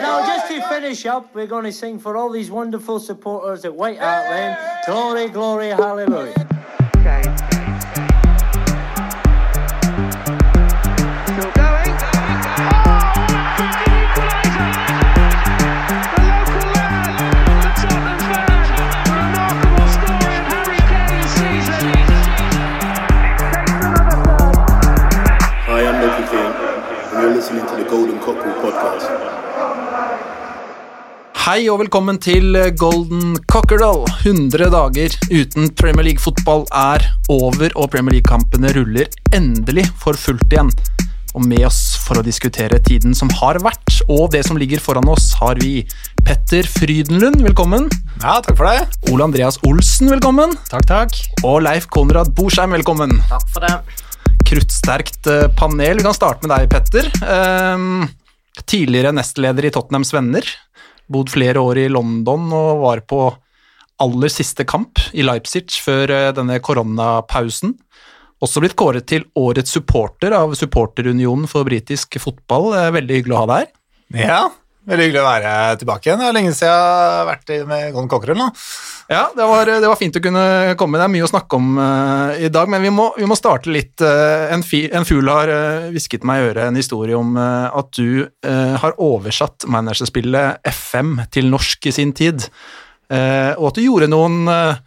now, just to finish up, we're going to sing for all these wonderful supporters at White Hart Lane. Glory, glory, hallelujah. Okay. Still going. Hei og velkommen til Golden Cockerdal. 100 dager uten Premier League-fotball er over, og Premier League-kampene ruller endelig for fullt igjen. Og med oss for å diskutere tiden som har vært, og det som ligger foran oss, har vi Petter Frydenlund, velkommen. Ja, takk for det. Ole Andreas Olsen, velkommen. Takk, takk. Og Leif Konrad Borsheim, velkommen. Takk for det. Kruttsterkt eh, panel. Vi kan starte med deg, Petter. Um, tidligere nestleder i Tottenhams Venner. Bodd flere år i London og var på aller siste kamp i Leipzig før eh, denne koronapausen. Også blitt kåret til årets supporter av Supporterunionen for britisk fotball. Eh, Veldig hyggelig å ha deg her. Ja, veldig hyggelig å være tilbake igjen. Det er lenge siden jeg har vært med Golden Cockerel nå. Ja, det var, det var fint å kunne komme. Det er mye å snakke om uh, i dag, men vi må, vi må starte litt. Uh, en, fi, en fugl har hvisket uh, meg i øret en historie om eh, at du eh, har oversatt managerspillet FM til norsk i sin tid, eh, og at du gjorde noen eh,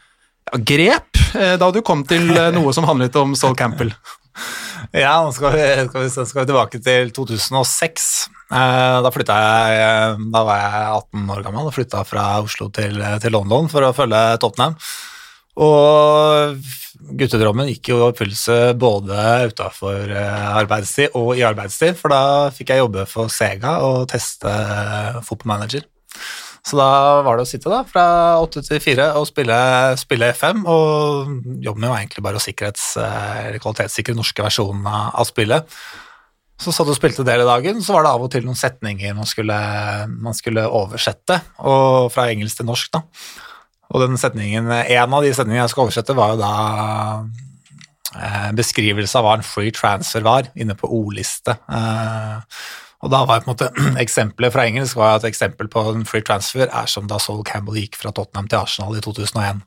ja, grep eh, da du kom til eh, noe som handlet om Sol Campbell. Ja, nå skal vi, skal vi, skal vi tilbake til 2006. Eh, Da jeg eh, Da var jeg 18 år gammel og flytta fra Oslo til, til London for å følge Tottenham. Og guttedrømmen gikk jo i oppfyllelse både utafor arbeidstid og i arbeidstid, for da fikk jeg jobbe for Sega og teste eh, fotballmanager. Så da var det å sitte da fra åtte til fire og spille, spille FM, og jobben min var egentlig bare å eh, kvalitetssikre norske versjonen av spillet. Så satt og spilte det hele dagen, så var det av og til noen setninger man skulle, man skulle oversette, og fra engelsk til norsk, da. Og den setningen, en av de setningene jeg skulle oversette, var jo da eh, beskrivelse av hva en free transfer var, inne på ordliste. Eh, og da var på en måte eksempelet fra engelsk var at eksempel på en free transfer er som da Sol Campbell gikk fra Tottenham til Arsenal i 2001.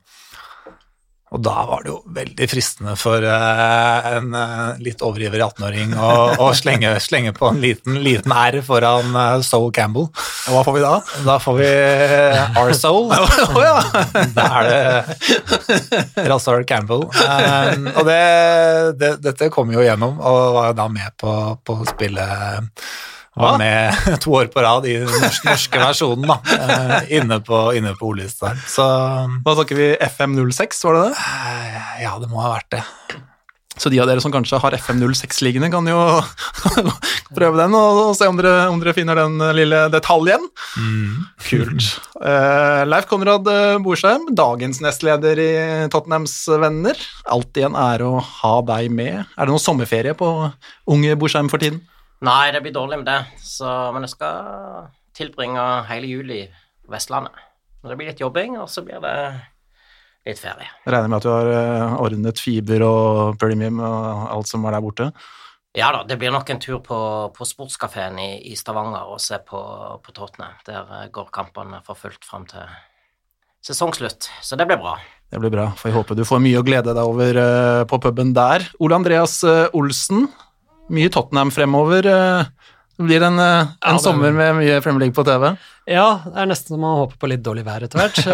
Og da var det jo veldig fristende for eh, en eh, litt overivrig 18-åring å, å slenge, slenge på en liten, liten R foran uh, Sol Campbell. Og hva får vi da? Da får vi uh, R-Soul. Å ja! Da er det Rassar Campbell. Um, og det, det, dette kom jo gjennom, og var da med på, på å spille var med to år på rad i den norske, norske versjonen, da, eh, inne på, inne på ordlista. Så Da snakker vi? FM06, var det det? eh, ja, det må ha vært det. Så de av dere som kanskje har FM06 liggende, kan jo prøve den og, og se om dere, om dere finner den lille detaljen. Kult. Uh, Leif Konrad Borsheim, dagens nestleder i Tottenhams Venner. Alltid en ære å ha deg med. Er det noen sommerferie på unge Borsheim for tiden? Nei, det blir dårlig med det, så, men jeg skal tilbringe hele juli på Vestlandet. Men Det blir litt jobbing, og så blir det litt ferie. Jeg regner med at du har eh, ordnet fiber og premium og alt som er der borte. Ja da, det blir nok en tur på, på sportskafeen i, i Stavanger og se på, på Tottenham. Der eh, går kampene for fullt fram til sesongslutt, så det blir bra. Det blir bra. Får håpe du får mye å glede deg over eh, på puben der. Ole Andreas Olsen, mye Tottenham fremover. eh, Det blir en, eh, en Ja, det- sommer med mye Premier League på TV. Ja, det er nesten som man håper på litt dårlig vær etter hvert.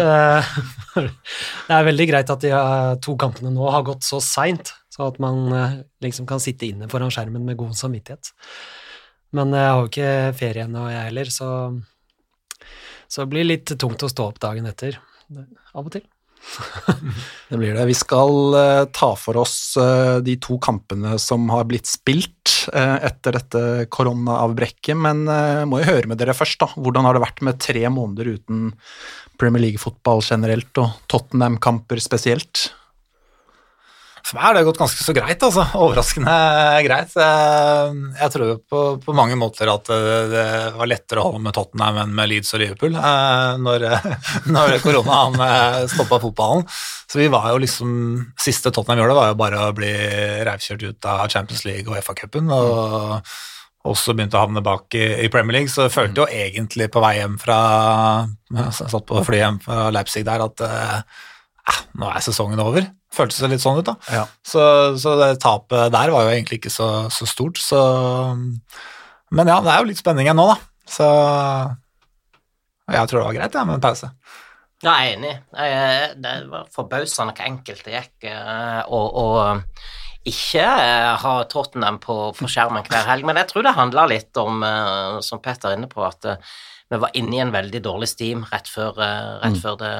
Eh, det er veldig greit at de to kampene nå har gått så seint, så at man liksom kan sitte inne foran skjermen med god samvittighet. Men jeg har jo ikke ferie ennå, jeg heller, så, så det blir litt tungt å stå opp dagen etter. Av og til. Det blir det. Vi skal eh, ta for oss eh, de to kampene som har blitt spilt eh, etter dette koronaavbrekket, men må jo høre med dere først, da. Hvordan har det vært med tre måneder uten Premier League-fotball generelt, og Tottenham-kamper spesielt? For meg har det gått ganske så greit, altså. Overraskende greit. Eh, Jeg tror på, på mange måter at det, det var lettere å holde med Tottenham enn med Leeds og Liverpool eh, når, når koronaen stoppa fotballen. Så vi var jo liksom Siste Tottenham gjorde, var jo bare å bli reivkjørt ut av Champions League og FA-cupen. Og, også begynte å havne bak i, i Premier League, så jeg følte jo egentlig på vei hjem fra satt på flyet hjem fra Leipzig der at eh, eh, nå er sesongen over. Føltes det litt sånn ut, da. Ja. Så, så det tapet der var jo egentlig ikke så, så stort, så Men ja, det er jo litt spenning igjen nå, da. Så jeg tror det var greit, ja, med en pause. Ja, jeg er enig. Jeg, det var forbausende hvor enkelt det gikk eh, å ikke eh, ha Tottenham på, på skjermen hver helg. Men jeg tror det handler litt om, eh, som Petter er inne på, at vi var inne i en veldig dårlig steam rett før, eh, rett før det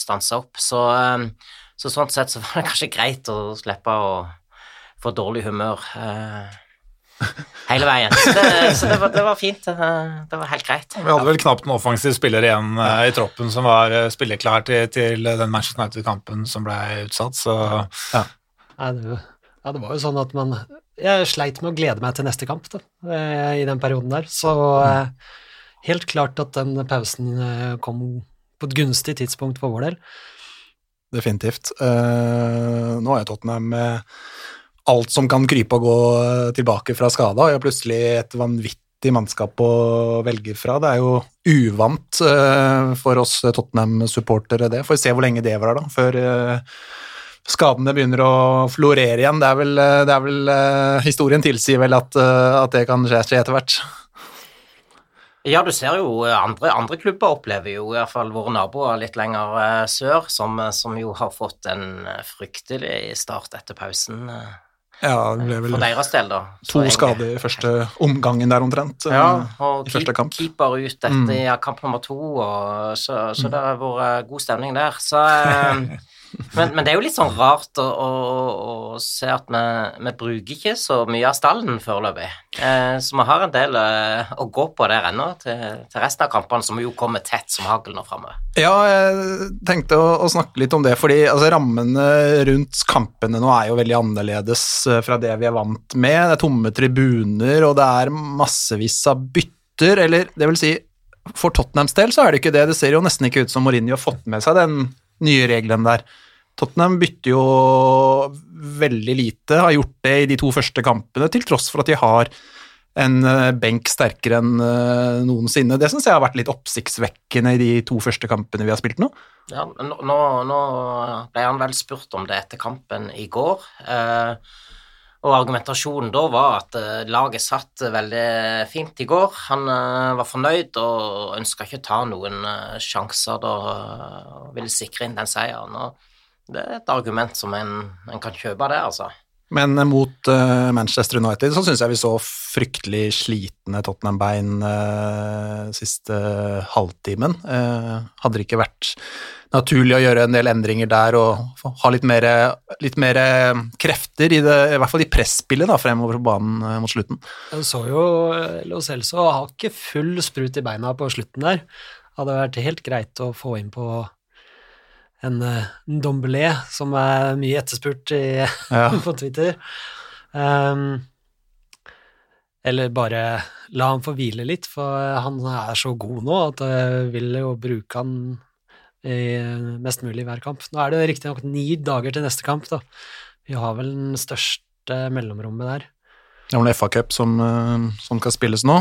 stansa opp. Så, eh, så sånn sett så var det kanskje greit å slippe å få dårlig humør eh, hele veien. Så det, så det, var, det var fint. Det, det var helt greit. Vi hadde vel knapt en offensiv spiller igjen eh, i troppen som var eh, spilleklar til, til den Manchester United-kampen som ble utsatt, så ja. det, ja, det var jo sånn at man Jeg sleit med å glede meg til neste kamp da, eh, i den perioden der. Så eh, helt klart at den pausen eh, kom på et gunstig tidspunkt for vår del. Definitivt. Eh, nå er Tottenham alt som kan krype og gå eh, tilbake fra skada, og plutselig et vanvittig mannskap å velge fra. Det er jo uvant for oss Tottenham-supportere, det. Får vi se hvor lenge det varer, da, før skadene begynner å florere igjen. Det er vel, det er vel Historien tilsier vel at, at det kan skje etter hvert. Ja, du ser jo eh, andre, andre klubber opplever jo i hvert fall våre naboer litt lenger eh, sør, som, eh, som jo har fått en fryktelig start etter pausen. eh, Ja, det ble vel For deres del, da. Så to jeg, skader i første omgangen der omtrent. Ja, og i keep, kamp. keeper ut etter Mm. kamp nummer to, og så, så det har vært god stemning der. Så, eh, men, men det er jo litt sånn rart å, å, å se at vi, vi bruker ikke så mye av stallen foreløpig. Eh, så vi har en del eh, å gå på der ennå, til, til resten av kampene, som jo kommer tett som hagl nå framover. Ja, jeg tenkte å, å snakke litt om det, fordi altså, rammene rundt kampene nå er jo veldig annerledes eh, fra det vi er vant med. Det er tomme tribuner, og det er massevis av bytter, eller det vil si, for Tottenhams del så er det ikke det. Det ser jo nesten ikke ut som Mourinho har fått med seg den nye reglene der. Tottenham bytter jo veldig lite, har gjort det i de to første kampene, til tross for at de har en eh, benk sterkere enn eh, noensinne. Det syns jeg har vært litt oppsiktsvekkende i de to første kampene vi har spilt nå. Ja, nå, nå, ble han vel spurt om det etter kampen i går. Eh, og argumentasjonen da var at eh, laget satt veldig fint i går. Han eh, var fornøyd og ønska ikke å ta noen eh, sjanser da, og ville sikre inn den seieren. Og det er et argument som en, en kan kjøpe, det, altså. Men eh, mot eh, Manchester United så syns jeg vi så fryktelig slitne Tottenham-bein uh, siste halvtimen. Eh, hadde det ikke vært naturlig å gjøre en del endringer der og ha litt mer, litt mer eh, krefter i det, i hvert fall i presspillet da, fremover på banen eh, mot slutten? Jeg så jo eh, Lo Celso har ikke full sprut i beina på slutten der. Hadde vært helt greit å få inn på en, eh, en Dombelé, som er mye etterspurt i, Ja. på Twitter. Um, eller bare la han få hvile litt, for han er så god nå at jeg vil jo bruke han i mest mulig hver kamp. Nå er det riktignok ni dager til neste kamp, da. Vi har vel den største mellomrommet der. Det er vel FA Cup som, eh, som skal spilles nå,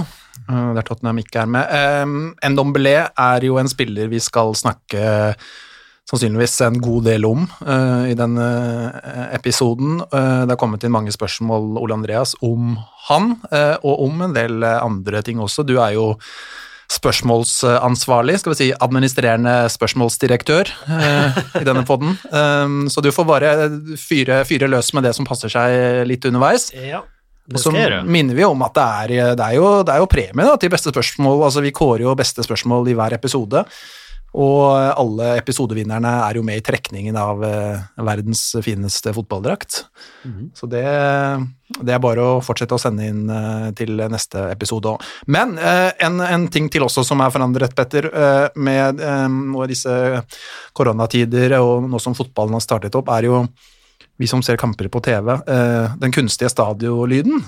eh, der Tottenham ikke er med. Eh, Ndombele er jo en spiller vi skal snakke sannsynligvis en god del om uh, i denne eh, episoden. Uh, det har kommet inn mange spørsmål, Ole Andreas, om han, uh, og om en del andre ting også. Du er jo spørsmålsansvarlig, skal vi si administrerende spørsmålsdirektør i denne podden. Um, så du får bare fyre, fyre løs med det som passer seg litt underveis. Ja, Og så minner vi om at det er, det er, jo, det er jo premie da, til beste spørsmål. Altså, vi kårer jo beste spørsmål i hver episode. Og alle episodevinnerne er jo med i trekningen av eh, verdens fineste fotballdrakt. Mhm. Så det, det er bare å fortsette å sende inn eh, til neste episode òg. Men eh, en, en ting til også som er forandret, Petter, med disse koronatider og nå som fotballen har startet opp, er jo vi som ser kamper på TV, den kunstige stadiolyden.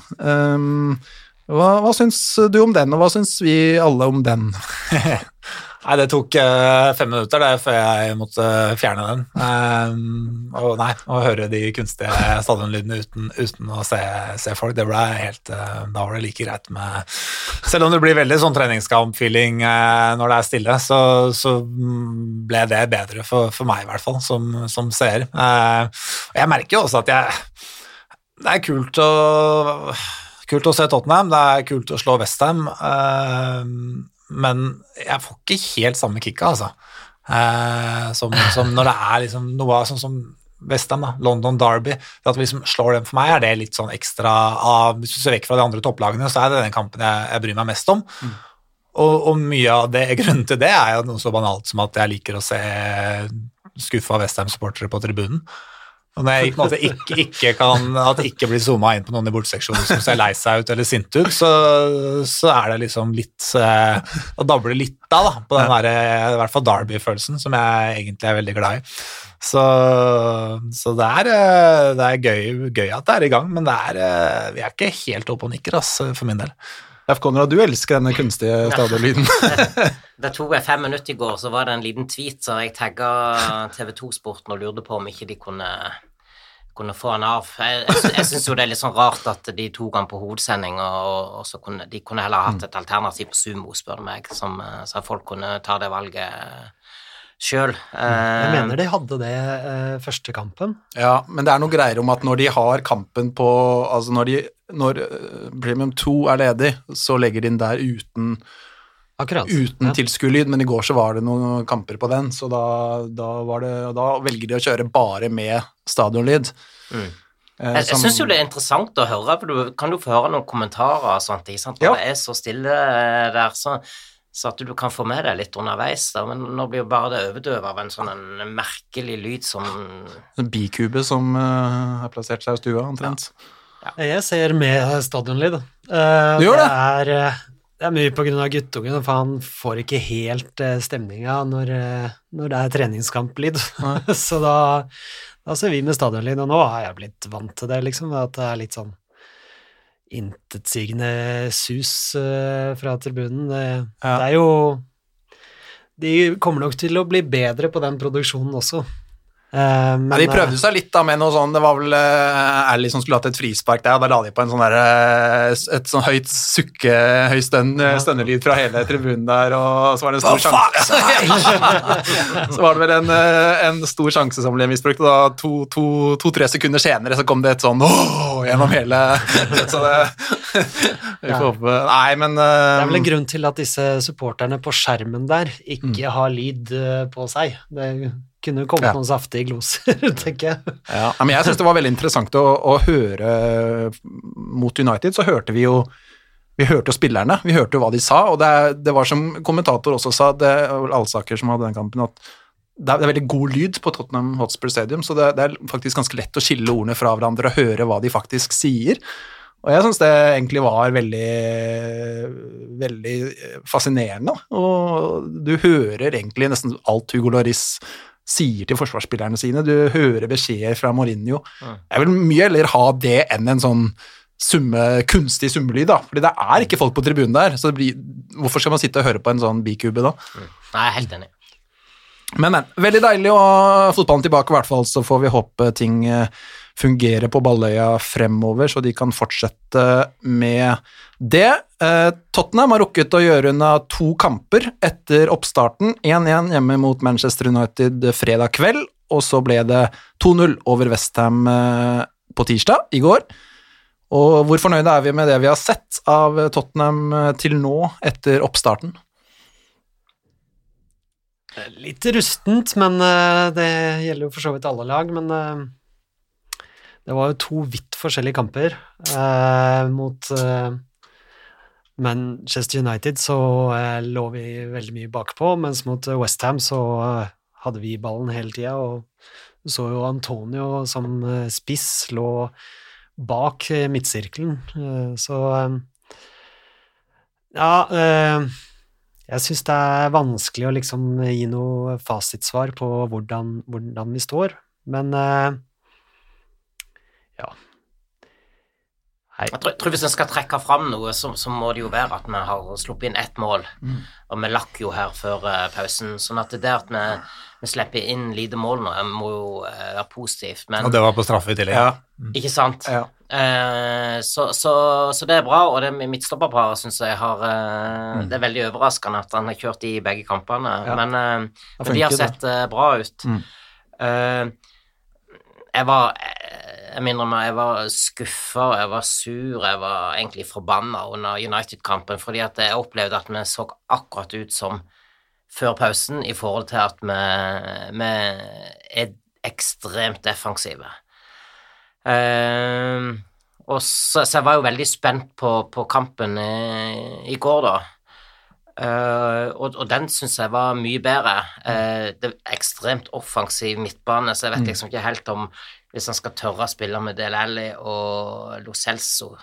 Hva, hva syns du om den, og hva syns vi alle om den? Nei, det tok uh, fem minutter det, før jeg måtte fjerne den. Um, og nei, å høre de kunstige stadionlydene uten, uten å se, se folk, det ble helt uh, Da var det like greit med Selv om det blir veldig sånn treningskamp-feeling uh, når det er stille, så, så ble det bedre for, for meg, i hvert fall, som, som seer. Og jeg merker jo også at jeg Det er kult å Kult å se Tottenham, det er kult å slå Westham. Uh, men jeg får ikke helt samme kicket, altså. Eh, som, som, når det er liksom noe sånn som Westham, London Derby At vi liksom slår dem for meg, er det litt sånn ekstra av Hvis du ser vekk fra de andre topplagene, så er det den kampen jeg, jeg bryr meg mest om. Mm. Og, og, mye av det, grunnen til det er jo noe så banalt som at jeg liker å se skuffa Westham-supportere på tribunen. Når jeg på en måte ikke, ikke kan, at det ikke blir zooma inn på noen i borteseksjonen som ser lei seg ut eller sint ut, så, så er det liksom litt eh, Da dabler det litt av, da, på den der, i hvert fall Derby-følelsen, som jeg egentlig er veldig glad i. Så, så det, er, eh, det er gøy, gøy, at det er i gang, men det er, eh, vi er ikke helt oppe og nikker, ass, for min del. F. Konrad, du elsker denne kunstige stadionlyden. det tok jeg fem minutter i går, så var det en liten tweet, så jeg tagga TV 2-sporten og lurte på om ikke de kunne, kunne få han av. Jeg, jeg, jeg syns jo det er litt sånn rart at de tok han på hovedsending, og, og så kunne de kunne heller hatt et alternativ på Sumo, spør du meg, som, så folk kunne ta det valget sjøl. Jeg mener de hadde det eh, første kampen. Ja, men det er noe greier om at når de har kampen på Altså når, de, når eh, Premium 2 er ledig, så legger de den der uten Akkurat. Uten ja. tilskuerlyd, men i går så var det noen kamper på den, så da, da, det, da velger de å kjøre bare med stadionlyd. Mm. Eh, jeg jeg syns jo det er interessant å høre, for du kan du få høre noen kommentarer og sånt, ikke sant, ja. det er så stille der. så så at du kan få med deg litt underveis. Da. Men nå blir jo bare det overdøvet av en sånn en merkelig lyd som En bikube som uh, har plassert seg i stua, omtrent. Ja. Ja. Jeg ser med stadionlyd. Uh, du gjør det? Det er, eh, det er mye av guttungen, for han får ikke helt uh, stemninga når, når, det er treningskamplyd. så da, da, ser vi med stadionlyd, og nå har jeg blitt vant til det, liksom. At det er litt sånn intetsigende sus uh, fra tribunen. Det, ja. det, er jo De kommer nok til å bli bedre på den produksjonen også. Uh, men, ja, de prøvde seg litt da med noe sånn Det var vel uh, Ally som skulle hatt et frispark der, og da la de på en sånn der, uh, et sånn høyt sukke, høy stønn, stønnelyd fra hele tribunen der, og så var det en stor sjanse Så var det vel en, en stor sjanse som ble misbrukt, og da to-tre to, to, sekunder senere så kom det et sånn åh! gjennom hele Så det Vi får håpe. Nei, men Det er vel en grunn til at disse supporterne på skjermen der ikke mm. har lyd på seg. Det kunne kommet ja. noen saftige gloser, tenker jeg. Ja, men jeg syns det var veldig interessant å, å, høre mot United, så hørte vi jo vi hørte jo spillerne, vi hørte jo hva de sa, og det, det var som kommentator også sa, det var Alsaker som hadde den kampen, at det er, veldig god lyd på Tottenham Hotspur Stadium, så det, det, er faktisk ganske lett å skille ordene fra hverandre og høre hva de faktisk sier. Og jeg syns det egentlig var veldig, veldig fascinerende. Og du hører egentlig nesten alt Hugo Loris sier til forsvarsspillerne sine. Du hører beskjeder fra Mourinho. Jeg vil mye heller ha det enn en sånn summe, kunstig summelyd, da. Fordi det er ikke folk på tribunen der. Så blir, hvorfor skal man sitte og høre på en sånn bikube da? Mm. Nei, jeg er helt enig. Men, men. Veldig deilig å ha fotballen tilbake, i hvert fall. Så får vi håpe ting eh, fungerer på Balløya fremover, så de kan fortsette med det. Eh, Tottenham har rukket å gjøre unna to kamper etter oppstarten. 1-1 hjemme mot Manchester United fredag kveld, og så ble det 2-0 over Westham eh, på tirsdag, i går. Og hvor fornøyde er vi med det vi har sett av Tottenham til nå, etter oppstarten? Litt rustent, men eh, det gjelder jo for så vidt alle lag. Men eh, det var jo to vidt forskjellige kamper. Eh, mot Manchester United så lå vi veldig mye bakpå, mens mot Westham så hadde vi ballen hele tida, og så jo Antonio som spiss lå bak midtsirkelen, så ja jeg syns det er vanskelig å liksom gi noe fasitsvar på hvordan, hvordan vi står, men ja Jeg tror, tror Hvis en skal trekke fram noe, så, så, må det jo være at vi har sluppet inn ett mål. Mm. Og vi lakk jo her før uh, pausen. sånn at det der at vi, vi slipper inn lite mål nå, må jo uh, være positivt. Men, og det var på straffe i tillegg. Ja. Mm. Ikke sant? Ja. Uh, så, så, så, det er bra, og det midtstopperparet syns jeg har mm. Det er veldig overraskende at han har kjørt i begge kampene, ja. men, men de har sett bra ut. Mm. jeg var jeg minner meg, jeg var skuffa, jeg var sur, jeg var egentlig forbanna under United-kampen, fordi at jeg opplevde at vi så akkurat ut som før pausen i forhold til at vi, vi er ekstremt defensive. Uh, og så, så, jeg var jo veldig spent på, på kampen i, i, går, da. Uh, og, og, den syns jeg var mye bedre. Uh, det er ekstremt offensiv midtbane, så jeg vet mm. liksom ikke helt om hvis han skal tørre å spille med Del Alli og Lo Celso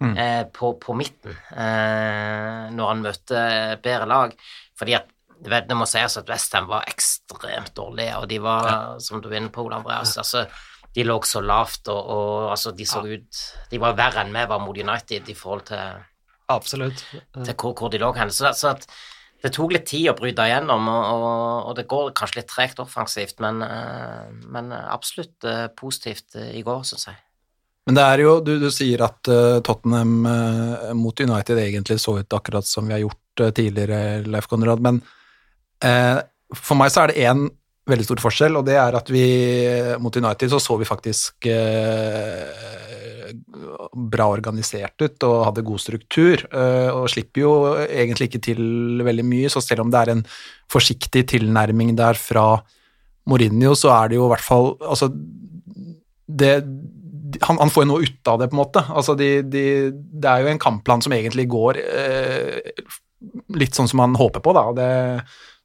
mm. eh, på, på, midten eh, når han møter bedre lag. Fordi at det må sies at Westham var ekstremt dårlige, og de var, ja. som du er inne på, Ole Andreas altså, De lå så lavt, og, og altså, de så ja. ut De var verre enn vi var mot United i forhold til, Absolutt. til hvor, hvor de lå hen. Så, så at det tok litt tid å bryte igjennom, og, og, det går kanskje litt tregt offensivt, men, eh, men absolutt eh, positivt eh, i går, syns jeg. Men det er jo, du, du sier at Tottenham mot United egentlig så ut akkurat som vi har gjort tidligere, Leif Konrad, men for meg så er det én veldig stor forskjell, og det er at vi mot United så så vi faktisk bra organisert ut og hadde god struktur, eh, og slipper jo egentlig ikke til veldig mye, så selv om det er en forsiktig tilnærming der fra Mourinho, så er det jo i hvert fall Altså, det han, han, får jo noe ut av det, på en måte. Altså, de, de, det er jo en kampplan som egentlig går eh, litt sånn som man håper på, da. Det,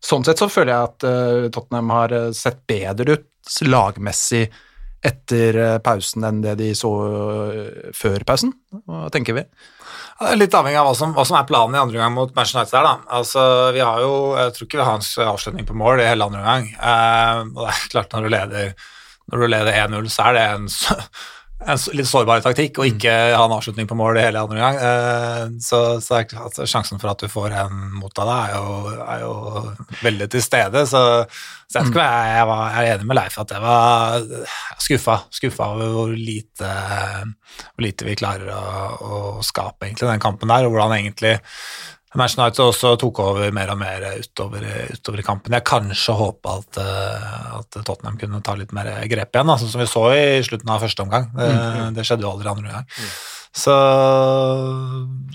sånn sett så føler jeg at eh, Tottenham har sett bedre ut lagmessig etter eh, pausen enn det de så eh, før pausen? Hva tenker vi? Litt avhengig av hva som, hva som, er planen i andre gang mot Manchester United. Der, da. Altså, vi har jo, Jeg tror ikke vi har en avslutning på mål i hele andre gang. Eh, det er klart Når du leder, leder 1-0, så er det en en litt sårbar taktikk og ikke ha en avslutning på mål det hele andre gang. Eh, så, så altså, sjansen for at du får en mot av deg, er jo, er jo veldig til stede. Så, så jeg, jeg, jeg, var, jeg, er enig med Leif at jeg var skuffa, skuffa over hvor lite, hvor lite vi klarer å, å skape egentlig den kampen der, og hvordan egentlig Manchester United også tok over mer og mer utover, utover i kampen. Jeg kanskje håpa at, eh, at, Tottenham kunne ta litt mer grep igjen, da, som vi så i slutten av første omgang. Det, mm, mm. det skjedde jo aldri andre gang. Mm. Så,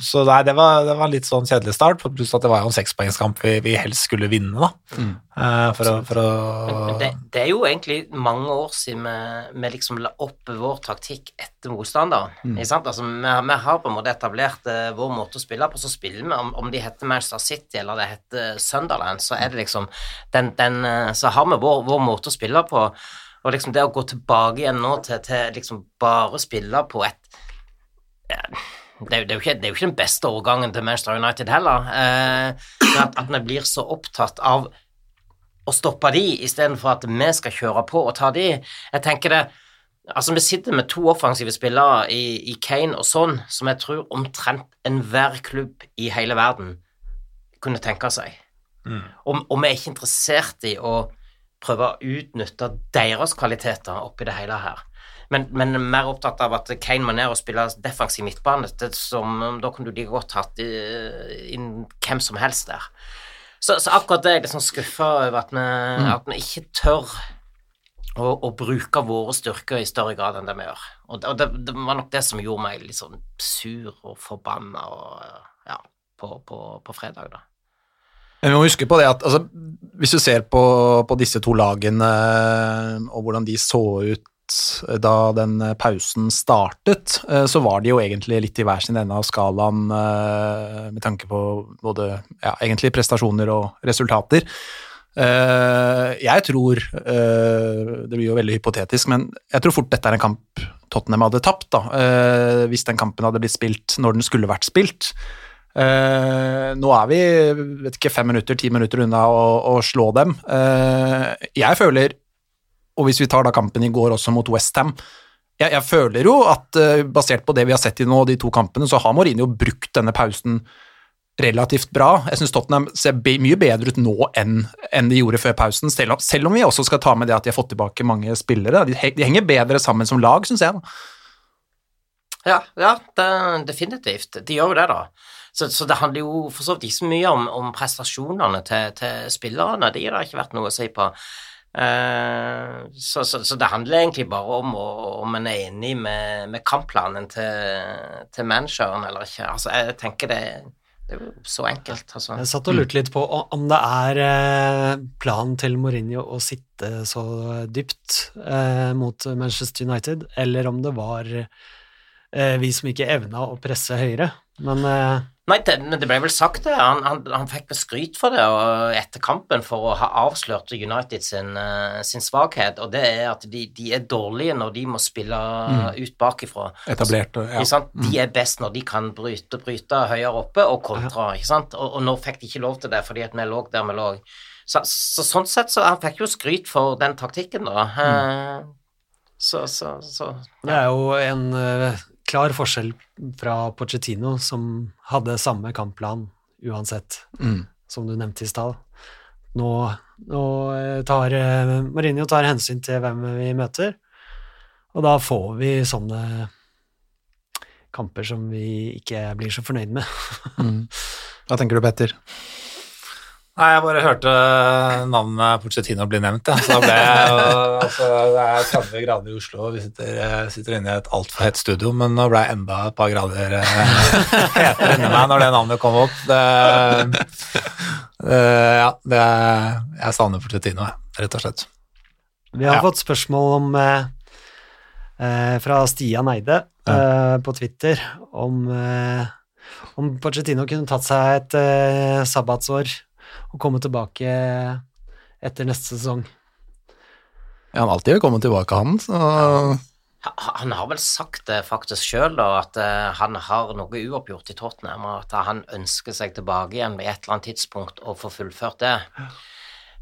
så nei, det var, det var litt sånn kjedelig start, pluss at det var jo en sekspoengskamp vi, vi helst skulle vinne, da. Mm. Uh, for, å, for å det, det, er jo egentlig mange år siden vi, vi liksom la opp vår taktikk etter motstanderen. Mm. Altså, vi, vi, har på en måte etablert uh, vår måte å spille på, så spiller vi om, om de heter Manchester City eller det heter Sunderland, så er det liksom den, den, uh, Så har vi vår, vår måte å spille på. Og liksom det å gå tilbake igjen nå til, til liksom bare spille på et det er, jo, det, er ikke, det er, jo ikke, den beste årgangen til Manchester United heller. Eh, at, at vi blir så opptatt av å stoppe de istedenfor at vi skal kjøre på og ta de. Jeg tenker det Altså, vi sitter med to offensive spillere i, i Kane og sånn, som jeg tror omtrent enhver klubb i hele verden kunne tenke seg. Mm. Og, og, vi er ikke interessert i å prøve å utnytte deres kvaliteter oppi det hele her men, men, mer opptatt av at Kane må ned og spille defensiv midtbane. Som, da kunne du like godt hatt inn hvem som helst der. Så, så akkurat det er jeg litt sånn skuffa over, at vi, mm. at vi ikke tør å, å, bruke våre styrker i større grad enn det vi gjør. Og, og det, det, var nok det som gjorde meg litt sånn sur og forbanna ja, på, på, på fredag, da. Men vi må huske på det at altså, hvis du ser på, på, disse to lagene og hvordan de så ut da den pausen startet, eh, så var de jo egentlig litt i hver sin ende av skalaen eh, med tanke på både ja, egentlig prestasjoner og resultater. Eh, jeg tror Det blir jo veldig hypotetisk, men jeg tror fort dette er en kamp Tottenham hadde tapt, da, hvis den kampen hadde blitt spilt når den skulle vært spilt. nå er vi vet ikke, fem minutter, ti minutter unna å, å slå dem. jeg føler og hvis vi tar da kampen i går også mot Westham jeg, jeg føler jo at eh, basert på det vi har sett i nå, de to kampene, så har Mourinho brukt denne pausen relativt bra. Jeg syns Tottenham ser mye bedre ut nå enn, enn de gjorde før pausen, selv om, selv om vi også skal ta med det at de har fått tilbake mange spillere. De, de henger bedre sammen som lag, syns jeg. Ja, ja det, definitivt. De gjør jo det, da. Så, så det handler jo for så vidt ikke så mye om, om prestasjonene til, til spillerne. De har det ikke vært noe å si på. Eh, så, så, så det handler egentlig bare om om en er enig med, med kampplanen til, til manageren eller ikke. Altså, jeg tenker det, det er så enkelt, altså. Jeg satt og lurte litt på om det er eh, planen til Mourinho å sitte så dypt eh, mot Manchester United, eller om det var eh, vi som ikke evna å presse høyere. Men eh, Nei, det, men det ble vel sagt det. Han, han, han fikk skryt for det og etter kampen for å ha avslørt United sin, eh, sin svakhet, og det er at de, de er dårlige når de må spille ut bakifra. Etablert ja. Ikke sant? De er best når de kan bryte, bryte høyere oppe og kontra, ikke sant? Og, og nå fikk de ikke lov til det fordi at vi lå der vi lå. Så, så sånn sett så han fikk jo skryt for den taktikken, da. Mm. Så, så, så det er jo en eh, klar forskjell fra Pochettino, som hadde samme kampplan uansett, Mm. som du nevnte i stad. Nå, nå eh, tar Marinho Mourinho tar hensyn til hvem vi møter, og da får vi sånne kamper som vi ikke blir så fornøyd med. Hva tenker du, Petter? Nei, jeg bare hørte navnet Pochettino bli nevnt, ja. så da ble jeg altså, Det er 30 grader i Oslo, og vi sitter, eh, sitter inne i et altfor hett studio, men nå ble jeg enda et par grader eh, hetere inni meg når det navnet kom opp. Det, det, ja, det, jeg savner Pochettino, jeg, rett og slett. Vi har Ja. fått spørsmål om eh, eh, fra Stian Eide eh, på Twitter om eh, om Pochettino kunne tatt seg et eh, sabbatsår og komme tilbake etter neste sesong. Ja, han er alltid velkommen tilbake, han. Så Han har vel sagt det faktisk sjøl, at eh, han har noe uoppgjort i Tottenham, og at han ønsker seg tilbake igjen ved et eller annet tidspunkt og få fullført det.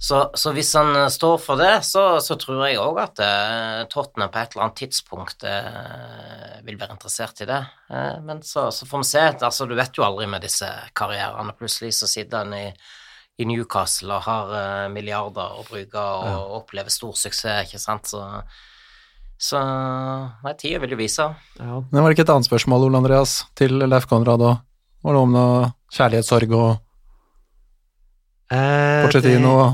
Så, så hvis han eh, står for det, så, så tror jeg òg at eh, Tottenham på et eller annet tidspunkt eh, vil være interessert i det. Eh, men så, så får vi se. Altså, du vet jo aldri med disse karrierene. Plutselig så sitter han i, i Newcastle og har eh, milliarder å bruke og opplever stor suksess, ikke sant. Så så nei, tida vil jo vise. Ja. Men var det ikke et annet spørsmål, Ole Andreas, til Leif Konrad òg? Var det om noe kjærlighetssorg og Eh, noe,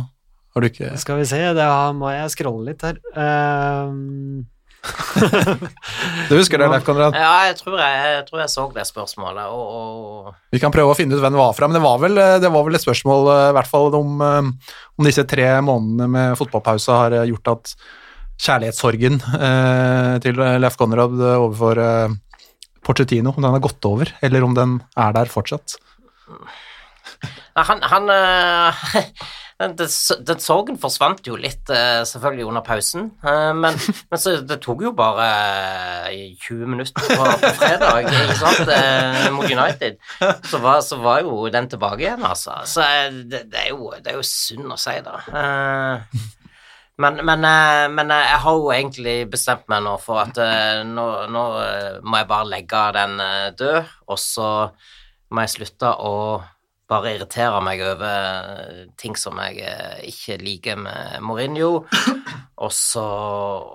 Har du ikke Skal vi se, da må jeg scrolle litt her. Ehm, Du husker det, Leif Konrad? Ja, jeg tror jeg, jeg, tror jeg så det spørsmålet, og, og Vi kan prøve å finne ut hvem det var fra, men det var vel, det var vel et spørsmål eh, i hvert fall om, eh, om disse tre månedene med fotballpause har eh, gjort at kjærlighetssorgen eh, til Leif Konrad eh, overfor eh, Pochettino, om den har gått over, eller om den er der fortsatt. Han, han eh, den, sorgen forsvant jo litt, eh, selvfølgelig, under pausen. eh, Men, men så det tok jo bare eh, 20 minutter på, på fredag, ikke sant, eh, mot United. Så var, så var jo den tilbake igjen, altså. Så eh, det, det, er, jo, det er jo synd å si, da. Eh, Men, men, eh, men eh, jeg har jo egentlig bestemt meg nå for at eh, nå, nå eh, må jeg bare legge den eh, død, og så må jeg slutte å bare irriterer meg over ting som jeg eh, ikke liker med Mourinho, og så,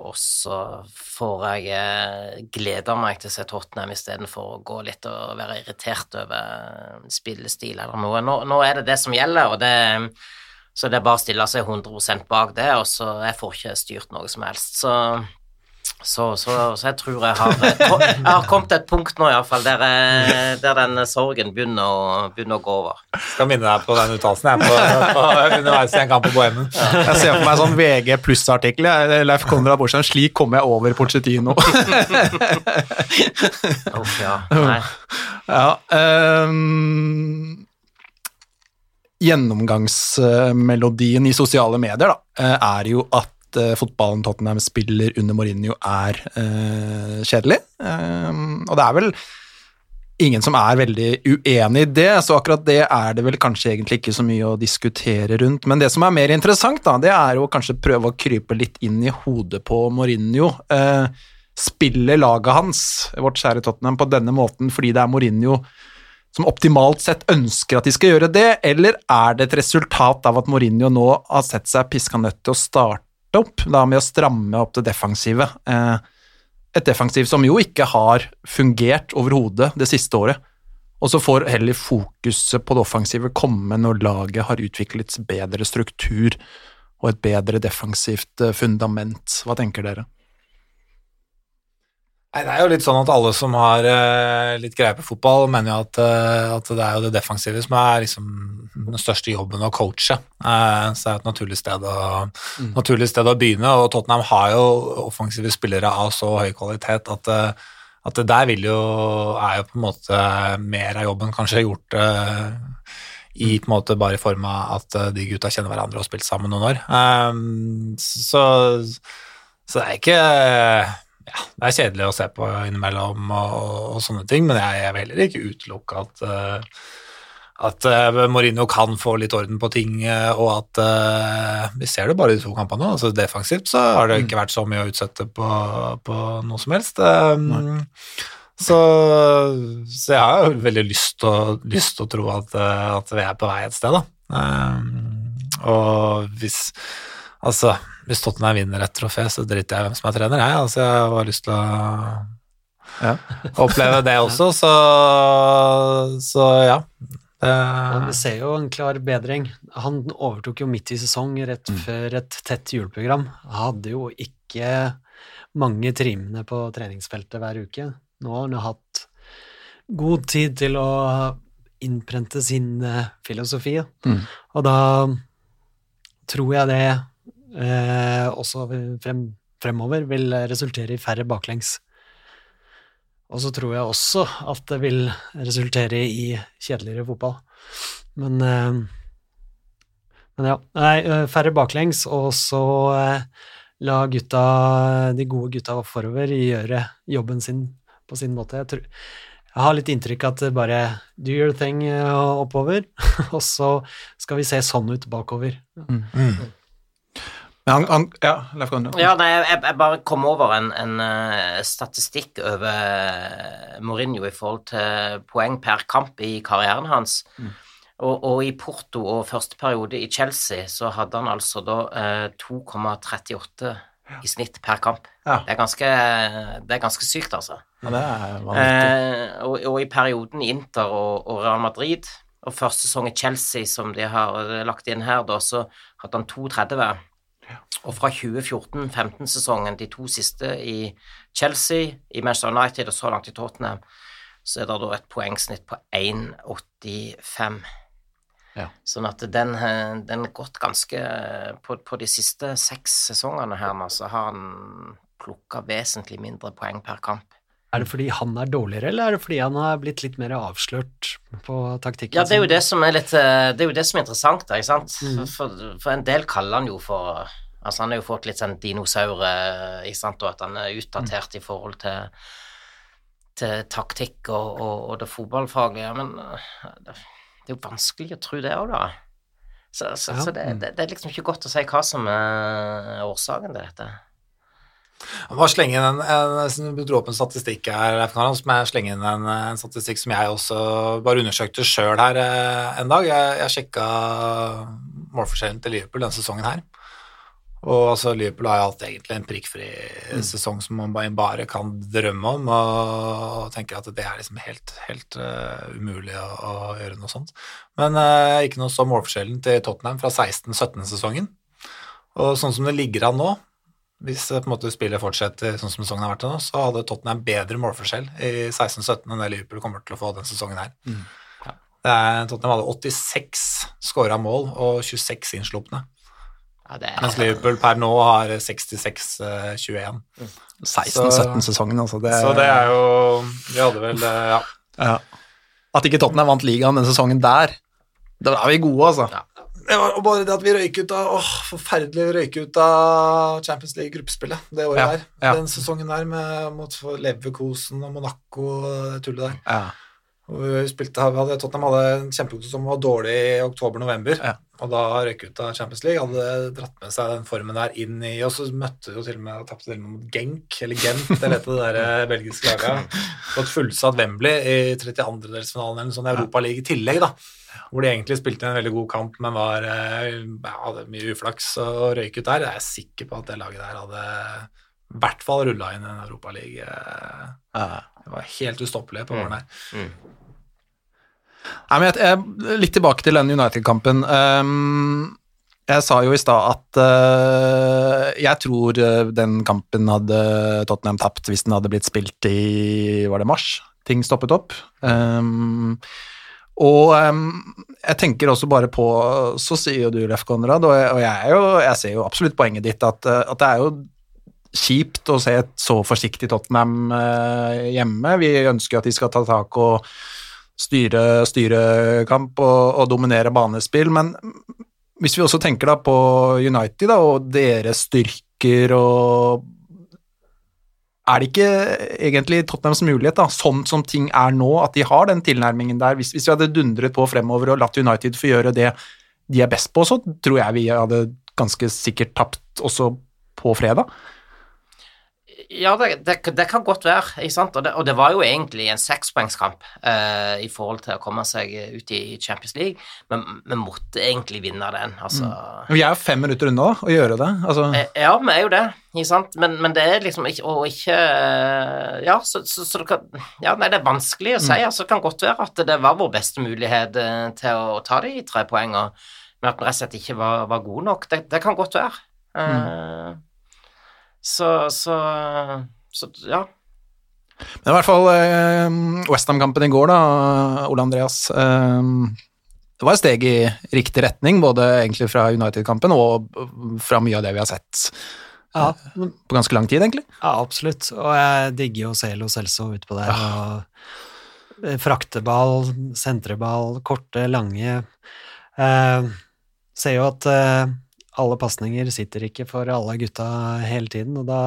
og så får jeg eh, glede meg til å se Tottenham istedenfor å gå litt og være irritert over spillestil eller noe. Nå, nå er det det som gjelder, og det så det er bare å stille seg 100% bak det, og så jeg får ikke styrt noe som helst. Så, så, så, så jeg tror jeg har, jeg har kommet til et punkt nå iallfall der, jeg- der den sorgen begynner å, begynner å gå over. Jeg Skal minne deg på den uttalelsen jeg på, på, underveis i en kamp på Bohemen. Jeg ser for meg sånn VG pluss-artikkel. Leif Konrad Borstein, slik kommer jeg over Pochettino. Uff, ja. Nei. Ja, um, gjennomgangsmelodien i sosiale medier da, eh, er jo at eh, fotballen Tottenham spiller under Mourinho er eh, kjedelig. Ehm, og det er vel ingen som er veldig uenig i det, så akkurat det er det vel kanskje egentlig ikke så mye å diskutere rundt. Men det som er mer interessant, da, det er å kanskje prøve å krype litt inn i hodet på Mourinho. Eh, spiller laget hans, vårt kjære Tottenham, på denne måten fordi det er Mourinho som optimalt sett ønsker at de skal gjøre det, eller er det et resultat av at Mourinho nå har sett seg piska nødt til å starte opp da med å stramme opp det defensive? Eh, et defensiv som jo ikke har fungert overhodet det siste året. Og så får heller fokuset på det offensive komme når laget har utviklet bedre struktur og et bedre defensivt eh, fundament. Hva tenker dere? Nei, Det er jo litt sånn at alle som har uh, litt greie på fotball, mener jo at, uh, at, det er jo det defensive som er liksom den største jobben å coache. Uh, så det er et naturlig sted, å, mm. naturlig sted, å, begynne, og Tottenham har jo offensive spillere av så høy kvalitet at, at det der vil jo, er jo på en måte mer av jobben kanskje gjort i på en måte bare i form av at de gutta kjenner hverandre og har spilt sammen noen år. Så, så det er ikke ja, det er kjedelig å se på innimellom og, og sånne ting, men jeg, jeg vil heller ikke utelukke at uh, at uh, Mourinho kan få litt orden på ting, uh, og at uh, Vi ser det bare i de to kampene altså Defensivt så har det ikke mm. vært så mye å utsette på, på noe som helst. Um, så, så, jeg har jo veldig lyst til å tro at, at, vi er på vei et sted, da. Um, og hvis Altså hvis Tottenham vinner et trofé, så driter jeg i hvem som er trener, jeg. Altså, jeg har lyst til å ja. oppleve det også, så, så ja. Det... Vi ser jo en klar bedring. Han overtok jo midt i sesong, rett mm. før et tett juleprogram. Hadde jo ikke mange trimene på treningsfeltet hver uke. Nå har han hatt god tid til å innprente sin eh, filosofi, mm. og da tror jeg det også frem, fremover vil resultere i færre baklengs. Og så tror jeg også at det vil resultere i kjedeligere fotball. Men, eh, men ja. Nei, eh, færre baklengs, og så eh, la gutta, de gode gutta forover gjøre jobben sin på sin måte. Jeg, tror, jeg har litt inntrykk at det bare do your thing eh, oppover, og så skal vi se sånn ut bakover. Mm. Han, han, ja, Leif Grønne. Ja, nei, jeg, jeg, bare kom over en, en uh, statistikk over eh, Mourinho i forhold til poeng per kamp i karrieren hans. Mm. Og, og, i Porto og første periode i Chelsea så hadde han altså da eh, 2,38 i snitt per kamp. Ja. Det, er ganske, det, er ganske, sykt, altså. Ja, det er uh, og, og, i perioden Inter og, og Real Madrid og første sesong i Chelsea, som de har lagt inn her, da, så hadde han 2,30. Og fra 2014-15-sesongen, de to siste i Chelsea, i Manchester United og så langt i Tottenham, så er det da et poengsnitt på 1,85. Ja. Sånn at den, den har gått ganske på, på, de siste seks sesongene her nå, så har han plukka vesentlig mindre poeng per kamp. Er det fordi han er dårligere, eller er det fordi han har blitt litt mer avslørt på taktikken? Ja, det er jo det som er litt Det er det som er interessant, ikke sant. Mm. For, for, en del kaller han jo for Altså, han har jo fått litt sånn dinosaur, ikke sant, og at han er utdatert mm. i forhold til, til taktikk og, og, og, det fotballfaglige, men det, det er jo vanskelig å tro det òg, da. Så, så, ja. så det, det, det, er liksom ikke godt å si hva som er årsaken til dette. Jeg må slenge inn en, en, du dro opp en statistikk her, som jeg slenger inn en, en, statistikk som jeg også bare undersøkte sjøl her eh, en dag. Jeg, jeg sjekka målforskjellen til Liverpool denne sesongen her. Og altså, Liverpool har jo hatt egentlig en prikkfri mm. sesong som man bare kan drømme om, og tenker at det er liksom helt, helt uh, umulig å, å, gjøre noe sånt. Men uh, ikke noe så målforskjellen til Tottenham fra 16-17-sesongen. Og sånn som det ligger an nå, hvis på en måte spillet fortsetter sånn som sesongen har vært til nå, så hadde Tottenham bedre målforskjell i 16-17 enn det Liverpool kommer til å få den sesongen her. Mm. Ja. Er, Tottenham hadde 86 skåra mål og 26 innslupne. Ja, er... Mens Liverpool per nå har 66-21. Mm. 16-17-sesongen, altså. Det... Så det er jo Vi hadde vel eh, ja. ja. At ikke Tottenham vant ligaen den sesongen der, da er vi gode, altså. Ja. Det var bare det at vi røyk ut av åh, forferdelig røyk ut av Champions League-gruppespillet det året ja, der. Den sesongen der med, mot Leverkosen og Monaco og tullet der. Ja. Vi spilte, vi hadde, Tottenham hadde en kjempegod som var dårlig i oktober-november. Ja. og da røyk ut av Champions League. Hadde dratt med seg den formen der inn i Og så møtte jo til og med tapte til og med mot Genk, eller Gent, eller det der eh, belgiske laget. På et fullsatt Wembley i 32-delsfinalen eller i Europaligaen i tillegg, da. Hvor de egentlig spilte en veldig god kamp, men var, eh, ja, hadde mye uflaks og røyk ut der. Jeg er sikker på at det laget der hadde i hvert fall rulla inn en Europaliga. Det var helt ustoppelig på våren her. Nei, men jeg, jeg, litt tilbake til den United-kampen. Um, jeg sa jo i stad at uh, jeg tror eh, den kampen hadde Tottenham tapt hvis den hadde blitt spilt i Var det mars? Ting stoppet opp. Ehm, og um, jeg tenker også bare på Så sier jo du, Leff Konrad, og jeg, og jeg, jo, jeg ser jo absolutt poenget ditt, at, eh, at det er jo kjipt å se et så forsiktig Tottenham eh, hjemme. Vi ønsker jo at de skal ta tak og styre, styre kamp og, og dominere banespill, men hvis vi også tenker da på United da, og deres styrker og Er det ikke egentlig Tottenhams mulighet, da, sånn som ting er nå, at de har den tilnærmingen der? Hvis, hvis vi hadde dundret på fremover og latt United få gjøre det de er best på, så tror jeg vi hadde ganske sikkert tapt også på fredag. Ja, det, det, det kan godt være, ikke sant? Og det, og det var jo egentlig en sekspoengskamp eh, i forhold til å komme seg ut i Champions League, men vi måtte egentlig vinne den, altså. Men Vi er jo fem minutter unna å gjøre det. Altså, Eh, Ja, vi er jo det, ikke sant, men, men det er liksom ikke Og ikke eh, Ja, så, så, så det kan Ja, nei, det er vanskelig å si. Altså, det kan godt være at det var vår beste mulighet eh, til å ta de tre poengene, men at vi rett og slett ikke var, var gode nok. Det, kan godt være. Eh, Så, så Så ja. Men i hvert fall eh, Westham-kampen i går, da, Ole Andreas. Eh, det var et steg i riktig retning, både egentlig fra United-kampen og fra mye av det vi har sett Ja, på ganske lang tid, egentlig. ja, absolutt. Og jeg digger jo Celo Celso utpå der. Og eh, frakteball, sentreball, korte, lange. Eh, ser jo at eh, alle pasninger sitter ikke for alle gutta hele tiden, og da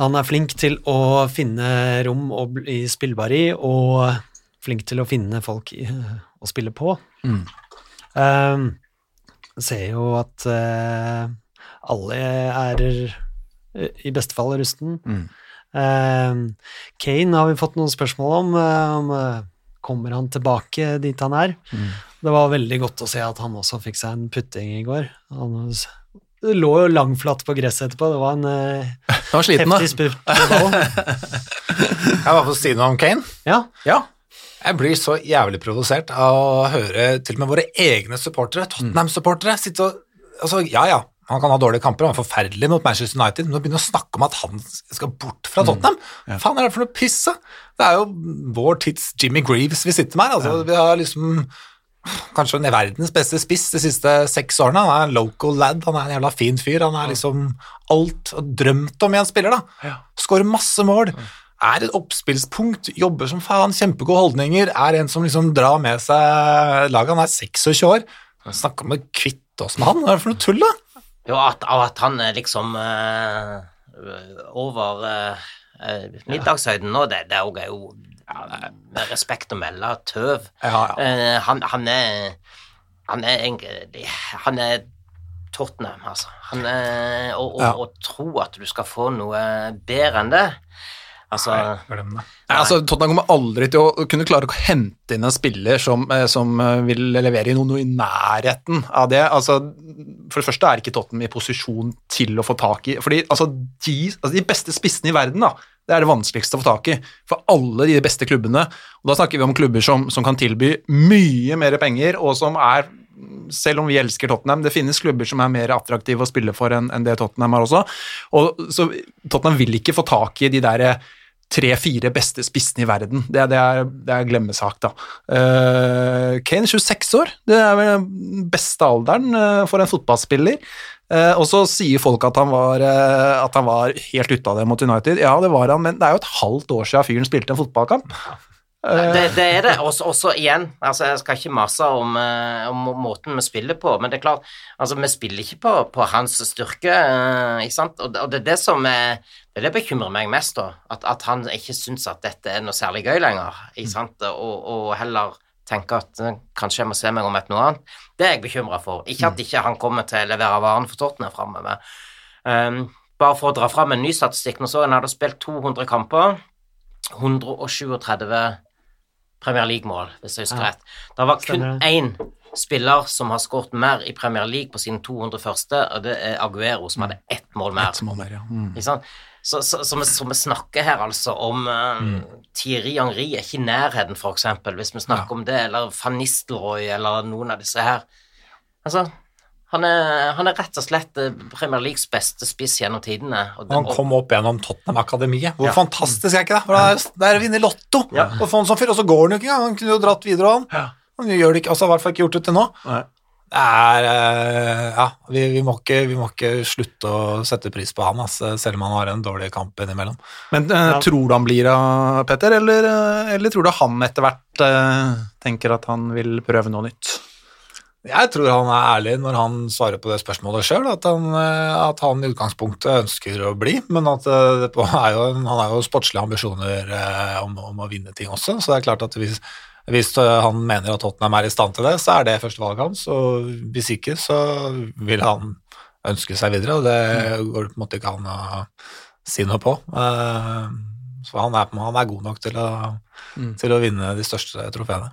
Han er flink til å finne rom å bli spillbar i, og flink til å finne folk å spille på. Mm. Eh, ser jo at uh, alle er eh, i beste fall rusten. Mm. Eh, Kane har vi fått noen spørsmål om. eh, om eh, kommer han tilbake dit han er? Mm. Det var veldig godt å se at han også fikk seg en putting i går. Han det lå jo langflatt på gresset etterpå. Det var en eh, Han var sliten, heftig spurt. Jeg var på si noe om Kane. Ja, Ja. Jeg blir så jævlig provosert av å høre til og med våre egne supportere, Tottenham-supportere, sitte og altså, Ja, ja, han kan ha dårlige kamper, han er forferdelig mot Manchester United, men å begynne å snakke om at han skal bort fra Tottenham Faen, er det for noe piss, da? Det er jo vår tids Jimmy Greaves vi sitter med her. Altså, Vi har liksom kanskje en verdens beste spiss de siste seks årene. Han er en local lad, han er en jævla fin fyr. Han er liksom alt drømt om i en spiller, da. Skårer masse mål. Er et oppspillspunkt, jobber som faen, kjempegode holdninger. Er en som liksom drar med seg laget. Han er 26 år. Snakka om å kvitte oss med han, hva er det for noe tull, da? Jo, at, at han er liksom eh, over eh, middagshøyden nå, det, det er jo- jo med respekt å melde tøv. Ja, ja. Eh, han, han er Han er egentlig Han er Tottenham, altså. Han er, og, og, Ja. og tro at du skal få noe bedre enn det Altså. Nei, altså, Tottenham kommer aldri til å kunne klare å hente inn en spiller som, eh, som eh, vil levere noe, noe i nærheten av det. Altså, for det første er ikke Tottenham i posisjon til å få tak i fordi altså, de, altså, de beste spissene i verden, da, det er det vanskeligste å få tak i for alle de beste klubbene. Og Da snakker vi om klubber som, som kan tilby mye mer penger, og som er selv om vi elsker Tottenham, det finnes klubber som er mer attraktive å spille for enn en det Tottenham har også. Og, så Tottenham vil ikke få tak i de der tre-fire beste spissene i verden. Det, det, er, det er glemmesak, da. Uh, Kane 26 år, det er vel den beste alderen uh, for en fotballspiller. Eh, og så sier folk at han, var, eh, at han var helt ute av det mot United. Ja, det var han, men det er jo et halvt år siden fyren spilte en fotballkamp. Det, det er det. Også, også igjen, altså jeg skal ikke mase om, eh, om måten vi spiller på, men det er klart, altså vi spiller ikke på, på hans styrke, eh, ikke sant, og, og det er det som er, det er det bekymrer meg mest da, at, at han ikke synes at dette er noe særlig gøy lenger, ikke sant, og, og heller tenker at eh, kanskje jeg må se meg om etter noe annet. Det er jeg bekymra for. Ikke at ikke han kommer til å levere varene for Tottenham framover. Um, bare for å dra fram en ny statistikk. Nå så han hadde spilt 200 kamper. 137 Premier League-mål, hvis jeg husker Ja. rett. Det var kun én spiller som har skåret mer i Premier League på sine 200 første, og det er Aguero, som hadde mål mer. Et mål mer, ja. Mm. Ikke sant? Så, så, så, vi, så vi snakker her altså om uh, Thierry Henry er ikke i nærheten, for eksempel, hvis vi snakker om det, eller Van Nistelrooy, eller noen av disse her. Altså, han er, han er rett og slett eh, Premier Leagues beste spiss gjennom tidene. Og det, Han kom opp gjennom Tottenham-akademiet. Hvor Ja. fantastisk er ikke det? For det er, det er å vinne Lotto Ja. og få en sånn fyr, og så går han jo ikke engang. Han kunne jo dratt videre, han. Han gjør det ikke, altså i hvert fall ikke gjort det til nå. Nei. Det er eh, Ja, vi, vi, må ikke, vi må ikke slutte å sette pris på han, altså, selv om han har en dårlig kamp innimellom. Men eh, tror du han blir av, Petter, eller, eh, eller tror du han etter hvert uh, tenker at han vil prøve noe nytt? Jeg tror han er ærlig når han svarer på det spørsmålet sjøl, at, han, at han i utgangspunktet ønsker å bli, men at det på- er jo, han har jo sportslige ambisjoner om, om å vinne ting også, så det er klart at hvis, hvis eh, han mener at Tottenham er i stand til det, så er det førstevalget hans, og hvis ikke, så vil han ønske seg videre, og det går det på en måte ikke an å si noe på. Eh, Så han er, han er god nok til å, Mm. til å vinne de største trofeene.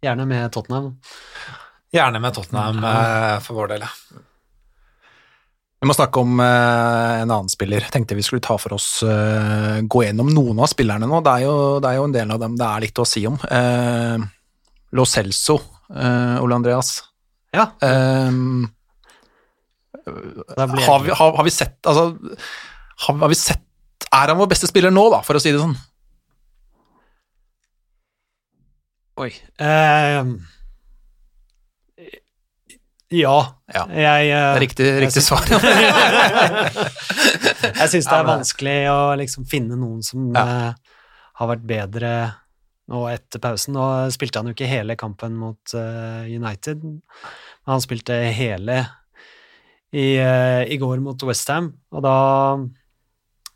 Gjerne med Tottenham. Gjerne med Tottenham eh, for vår del, ja. Vi må snakke om eh, en annen spiller. Tenkte vi skulle ta for oss eh, gå gjennom noen av spillerne nå. Det er, jo, det er jo en del av dem det er litt å si om. Eh, Lo Celso, eh, Ole Andreas. Ja, Eh, har, vi, har, har vi sett Altså, har, har vi sett Er han vår beste spiller nå, da, for å si det sånn? Oi. Eh, ja. Ja. Jeg, uh, er riktig, riktig svar. Jeg syns det er vanskelig å liksom finne noen som Ja. uh, har vært bedre nå etter pausen. Nå spilte han jo ikke hele kampen mot uh, United, men han spilte hele i, eh, i går mot Westham, og da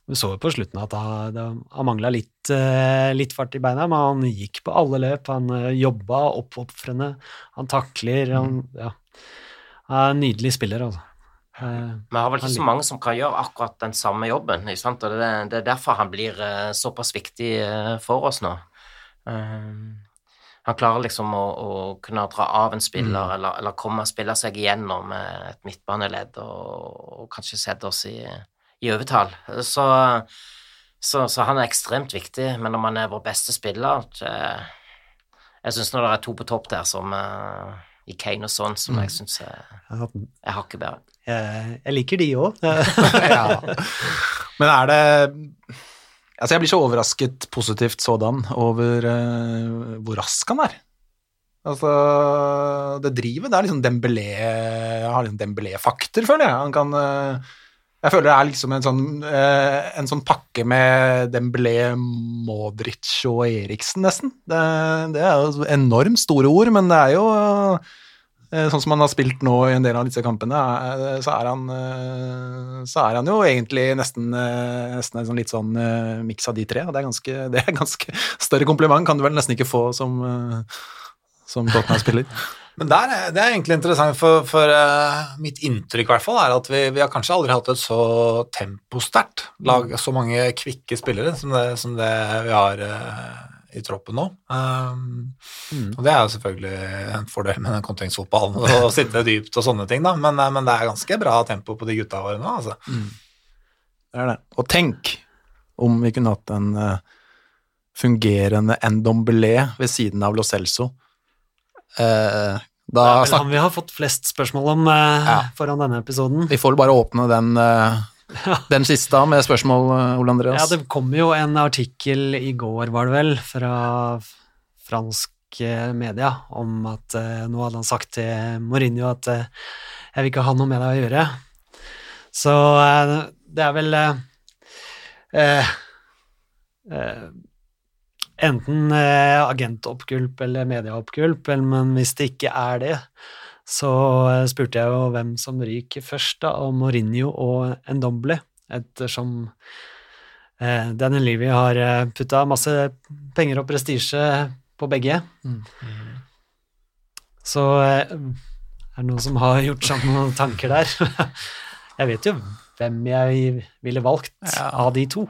Vi så jo på slutten at han, han mangla litt, eh, litt fart i beina, men han gikk på alle løp, han jobba oppofrende, han takler han, ja. Han er en nydelig spiller, altså. Eh, Vi har vel ikke så mange som kan gjøre akkurat den samme jobben, ikke sant? og det, er- er derfor han blir eh, såpass viktig eh, for oss nå. Han klarer liksom å, å kunne dra av en spiller, eller, eller komme og spille seg igjennom et midtbaneledd, og, og kanskje sette oss i, i overtall. Så, så, så han er ekstremt viktig, men om han er vår beste spiller Jeg syns når det er to på topp der, som i Kane og sånn, som jeg syns er, jeg, er hakket bedre. jeg liker de òg. ja. Men er det Altså, jeg blir så overrasket positivt sådan over uh, hvor rask han er. Altså, det drivet, det er liksom Dembélé Har liksom Dembélé-fakter, føler jeg. Han kan eh, Jeg føler det er liksom en sånn, eh, en sånn pakke med Dembélé, Modric og Eriksen, nesten. Det, det er jo enormt store ord, men det er jo eh, Sånn som han har spilt nå i en del av disse kampene, er- så er han, eh, så er han jo egentlig nesten, eh, nesten en sånn litt sånn eh, miks av de tre. Det er ganske, det er ganske større kompliment kan du vel nesten ikke få som, eh, som Tottenham-spiller. Men der, er- det er egentlig interessant, for, for uh, mitt inntrykk i hvert fall er at vi, vi har kanskje aldri hatt et så temposterkt lag, så mange kvikke spillere som det, som det vi har uh, i troppen nå. Um, Og det er jo selvfølgelig en fordel med den kontringsfotballen, å sitte dypt og sånne ting, da, men, eh, men det er ganske bra tempo på de gutta våre nå, altså. Det er det. Og tenk om vi kunne hatt en uh, fungerende Ndombele ved siden av Lo Celso. Eh, Det da er vel han vi har fått flest spørsmål om uh, Ja. foran denne episoden. Vi får bare åpne den, eh, den siste med spørsmål, Ole Andreas. Ja, det kom jo en artikkel i går, var det vel, fra fransk media om at nå hadde han sagt til Mourinho at jeg vil ikke ha noe med deg å gjøre. Så det er vel enten eh, agentoppgulp eller medieoppgulp, men hvis det ikke er det, så eh, spurte jeg jo hvem som ryker først, da, og Mourinho og Ndombele, ettersom eh, Daniel Levy har putta masse penger og prestisje på begge. Så eh, er det noen som har gjort seg noen tanker der? Jeg vet jo hvem jeg ville valgt Ja. av de to.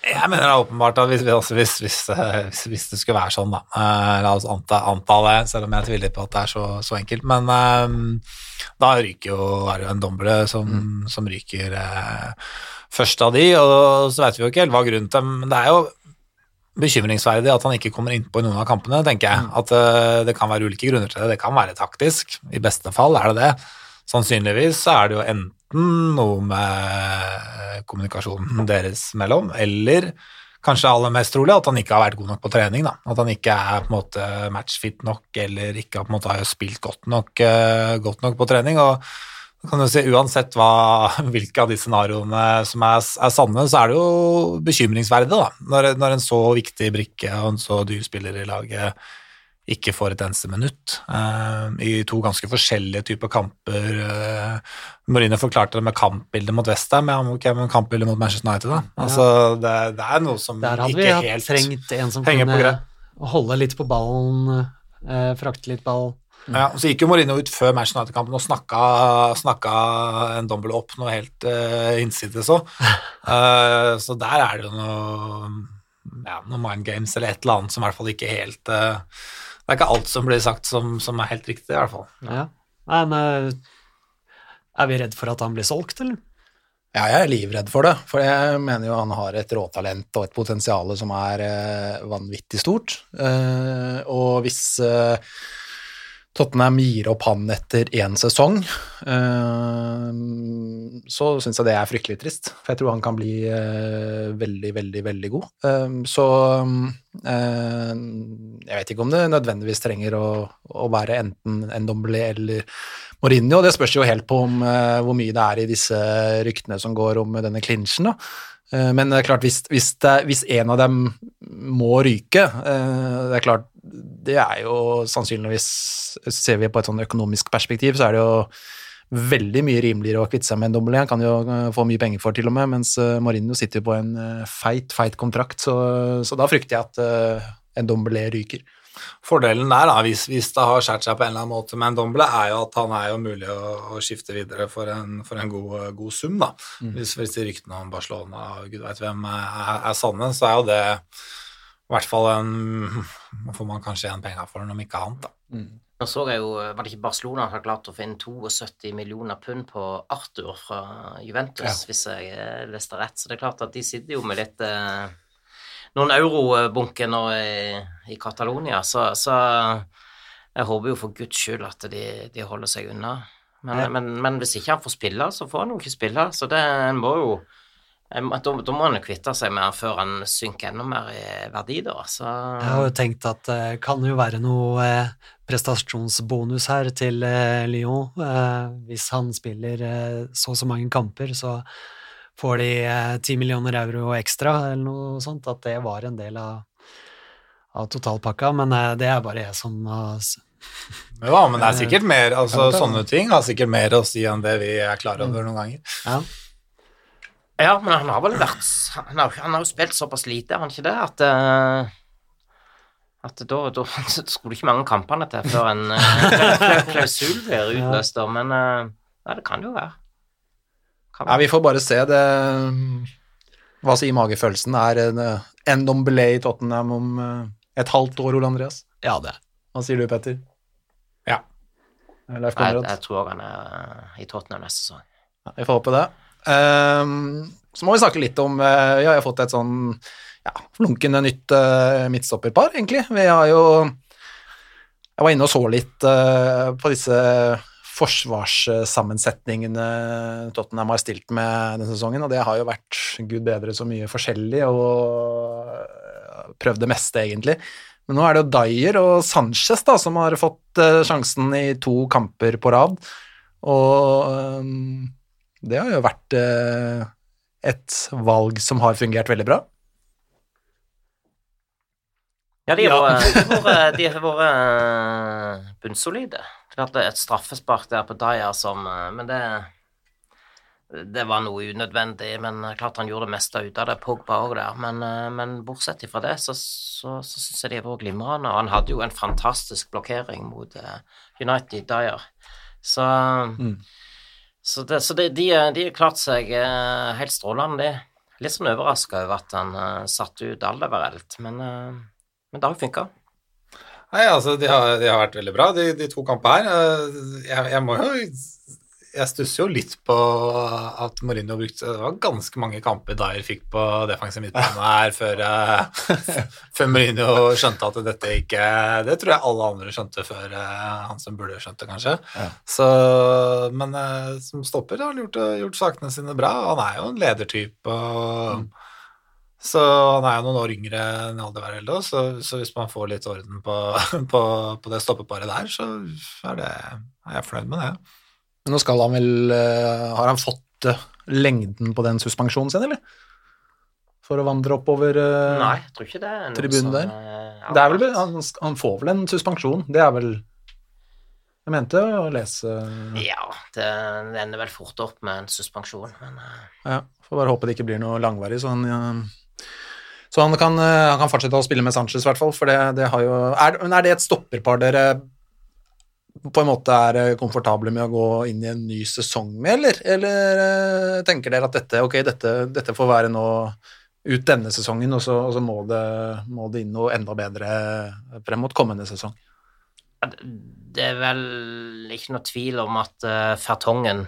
Jeg mener det er åpenbart at hvis, hvis, hvis, eh, hvis, hvis det skulle være sånn, da eh, La oss anta, anta det, selv om jeg tviler på at det er så, så enkelt. Men um, da ryker jo, er det jo en domble som, som ryker uh, først av de, og så vet vi jo ikke helt hva grunnen til Men det er jo bekymringsverdig at han ikke kommer innpå i noen av kampene, tenker jeg. At uh, det kan være ulike grunner til det. Det kan være taktisk, i beste fall er det det. Sannsynligvis så er det jo enten noe med kommunikasjonen deres mellom, eller kanskje aller mest trolig at han ikke har vært god nok på trening. Da. At han ikke er på en måte matchfit nok, eller ikke på en måte har spilt godt nok, eh, godt nok på trening. og kan du si, Uansett hva, hvilke av de scenarioene som er, er sanne, så er det jo bekymringsverdig da, når, når en så viktig brikke og en så dyr spiller i laget ikke får et eneste minutt eh, i to ganske forskjellige typer kamper. Eh, Mourinho forklarte det med kampbildet mot Westham, ja, okay, ok, men kampbildet mot Manchester United, da. Altså, det, det er noe som ikke helt Der hadde vi ikke hatt helt trengt en som kunne holde litt på ballen, eh, frakte litt ball. Ja, og Så gikk jo Mourinho ut før Manchester United-kampen og snakka, snakka en dobbel opp noe helt uh, innsides òg. uh, så der er det jo noe, ja, noe mind games eller et eller annet som i hvert fall ikke helt eh, Det er ikke alt som blir sagt som, som er helt riktig, i hvert fall. Ja. Nei, men er vi redd for at han blir solgt, eller? Ja, jeg er livredd for det, for jeg mener jo han har et råtalent og et potensial som er eh, vanvittig stort. Eh, og hvis eh, Tottenham gir opp han etter én sesong, eh, så syns jeg det er fryktelig trist. For jeg tror han kan bli eh, veldig, veldig, veldig god. Eh, så eh, jeg vet ikke om det nødvendigvis trenger å, å være enten Ndombele eller Mourinho. Det spørs jo helt på om, eh, hvor mye det er i disse ryktene som går om denne. Eh, Men det er klart, hvis, hvis, det, hvis en av dem må ryke eh, Det er klart, det er jo sannsynligvis Ser vi på et sånn økonomisk perspektiv, så er det jo veldig mye rimeligere å kvitte seg med en dobbel. Han kan jo eh, få mye penger for, til og med, mens Marino sitter på en eh, feit, feit kontrakt, så, så da frykter jeg at eh, en dobbel ryker. Fordelen der, da, hvis, hvis det har skjært seg på en eller annen måte med en Domble, er jo at han er jo mulig å, å skifte videre for en, for en god, god sum. da. Hvis, hvis de ryktene om Barcelona og gud veit hvem er, er sanne, så er jo det i hvert fall en får man kanskje igjen penger for den, om ikke annet. da. Nå så jeg jo, Var det ikke Barcelona som har klart å finne 72 millioner pund på Arthur fra Juventus, Ja. hvis jeg eh, leste rett? Så det er klart at de sitter jo med litt eh, Noen eurobunker nå i, i Catalonia, så, så jeg håper jo for guds skyld at de, de holder seg unna. Men, Ja. men, men hvis ikke han får spille, så får han jo ikke spille. Så det en må jo Da, da må han jo kvitte seg med han før han synker enda mer i verdi, da. Så Jeg har jo tenkt at det kan jo være noe uh, prestasjonsbonus her til uh, Lyon. Eh, hvis han spiller så og så mange kamper, så får de ti 10 millioner euro ekstra, eller noe sånt. At det var en del av, av totalpakka. Men det er bare jeg som har Ja, men det er sikkert mer, altså Ja, sånne ting har sikkert mer å si enn det vi er klar over noen ganger. Ja. Ja, men han har vel vært Han har, han har jo spilt såpass lite, har han ikke det, at uh, at da, da skulle det ikke mange kampene til før en kla- klausul blir utløst, da, men uh, ja, det kan jo være. Kan Ja, vi får bare se det Hva sier magefølelsen? Er en, en Dombele i Tottenham om et halvt år, Ole Andreas? ja, det. Hva sier du, Petter? Ja. Leif jeg, Konrad? jeg tror han er i Tottenham neste sesong. Ja, vi får håpe det. Ehm, så må vi snakke litt om eh, Vi har jo fått et sånn ja, flunkende nytt uh, midtstopperpar, egentlig. Vi har jo Jeg var inne og så litt eh, på disse forsvarssammensetningene Tottenham har stilt med denne sesongen, og det har jo vært gud bedre så mye forskjellig, og eh, prøvd det meste, egentlig. Men nå er det jo Dyer og Sanchez da, som har fått eh, sjansen i to kamper på rad. Og øhm, det har jo vært eh, et valg som har fungert veldig bra. Ja, de har Ja. vært- bunnsolide. de hadde eh, et straffespark der på Daya som eh, Men det det var noe unødvendig, men klart han gjorde det meste ut av det. Pogba òg der. Men, eh, men bortsett fra det, så, så, så syns jeg de har vært glimrende. Og han hadde jo en fantastisk blokkering mot United Dyer. Så, så, det, så det, de, har klart seg uh, helt strålende, de. Litt sånn overraska over at han uh, satte ut Aldeverelt, men, uh, men det har jo funka. Nei, altså, de har, de har vært veldig bra, de, de to kampene her. Eh, Jeg, jeg må jo Jeg stusser jo litt på at Mourinho brukte Det var ganske mange kamper Dyer fikk på defensiv midtbane her før, eh, før Mourinho skjønte at dette ikke Det tror jeg alle andre skjønte før eh, han som burde skjønt det, kanskje. Så, men eh, som stopper har han gjort, gjort sakene sine bra. Han er jo en ledertype. og så han er jo noen år yngre enn Aldevereldo, så, så hvis man får litt orden på, på, på det stoppeparet der, så er, det, er jeg fornøyd med det. Nå skal han vel eh, Har han fått eh, lengden på den suspensjonen sin, eller? For å vandre oppover eh, Nei, jeg tror ikke det er tribunen der. Det er vel, han, han får vel en suspensjon, det er vel Jeg mente å lese Ja, det, det ender vel fort opp med en suspensjon, men Ja, får bare håpe det ikke blir noe langvarig, så han ja, så han kan, han kan fortsette å spille med Sanchez, i hvert fall. For det, det har jo er, er det et stopperpar dere på en måte er eh, komfortable med å gå inn i en ny sesong med, eller? Eller eh, tenker dere at dette, okay, dette, dette får være nå ut denne sesongen, og så, og så må, det, må det inn noe enda bedre frem mot kommende sesong? det- er vel ikke noe tvil om at uh, Fertongen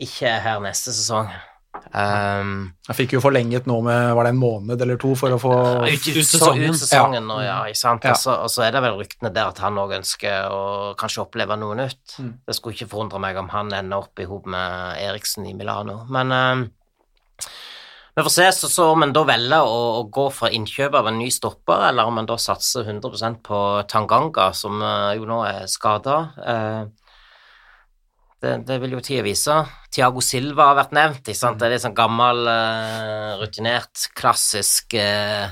ikke er her neste sesong. Um, Jeg fikk jo forlenget nå med var det en måned eller to for å få ut, ut, ut sesongen, ut sesongen Og, ja, ikke sant? Ja. Og så- Og så er det vel ryktene der at han òg ønsker å kanskje oppleve noe nytt. Mm. Det skulle ikke forundre meg om han ender opp i hop med Eriksen i Milano. Men um, vi får se så, så om en da velger å, å gå for innkjøp av en ny stopper, eller om en da satser 100% på Tanganga, som eh, jo nå er skada. Det, det vil jo tida vise. Tiago Silva har vært nevnt. Ikke sant? Det er litt sånn gammel, uh, rutinert, klassisk uh,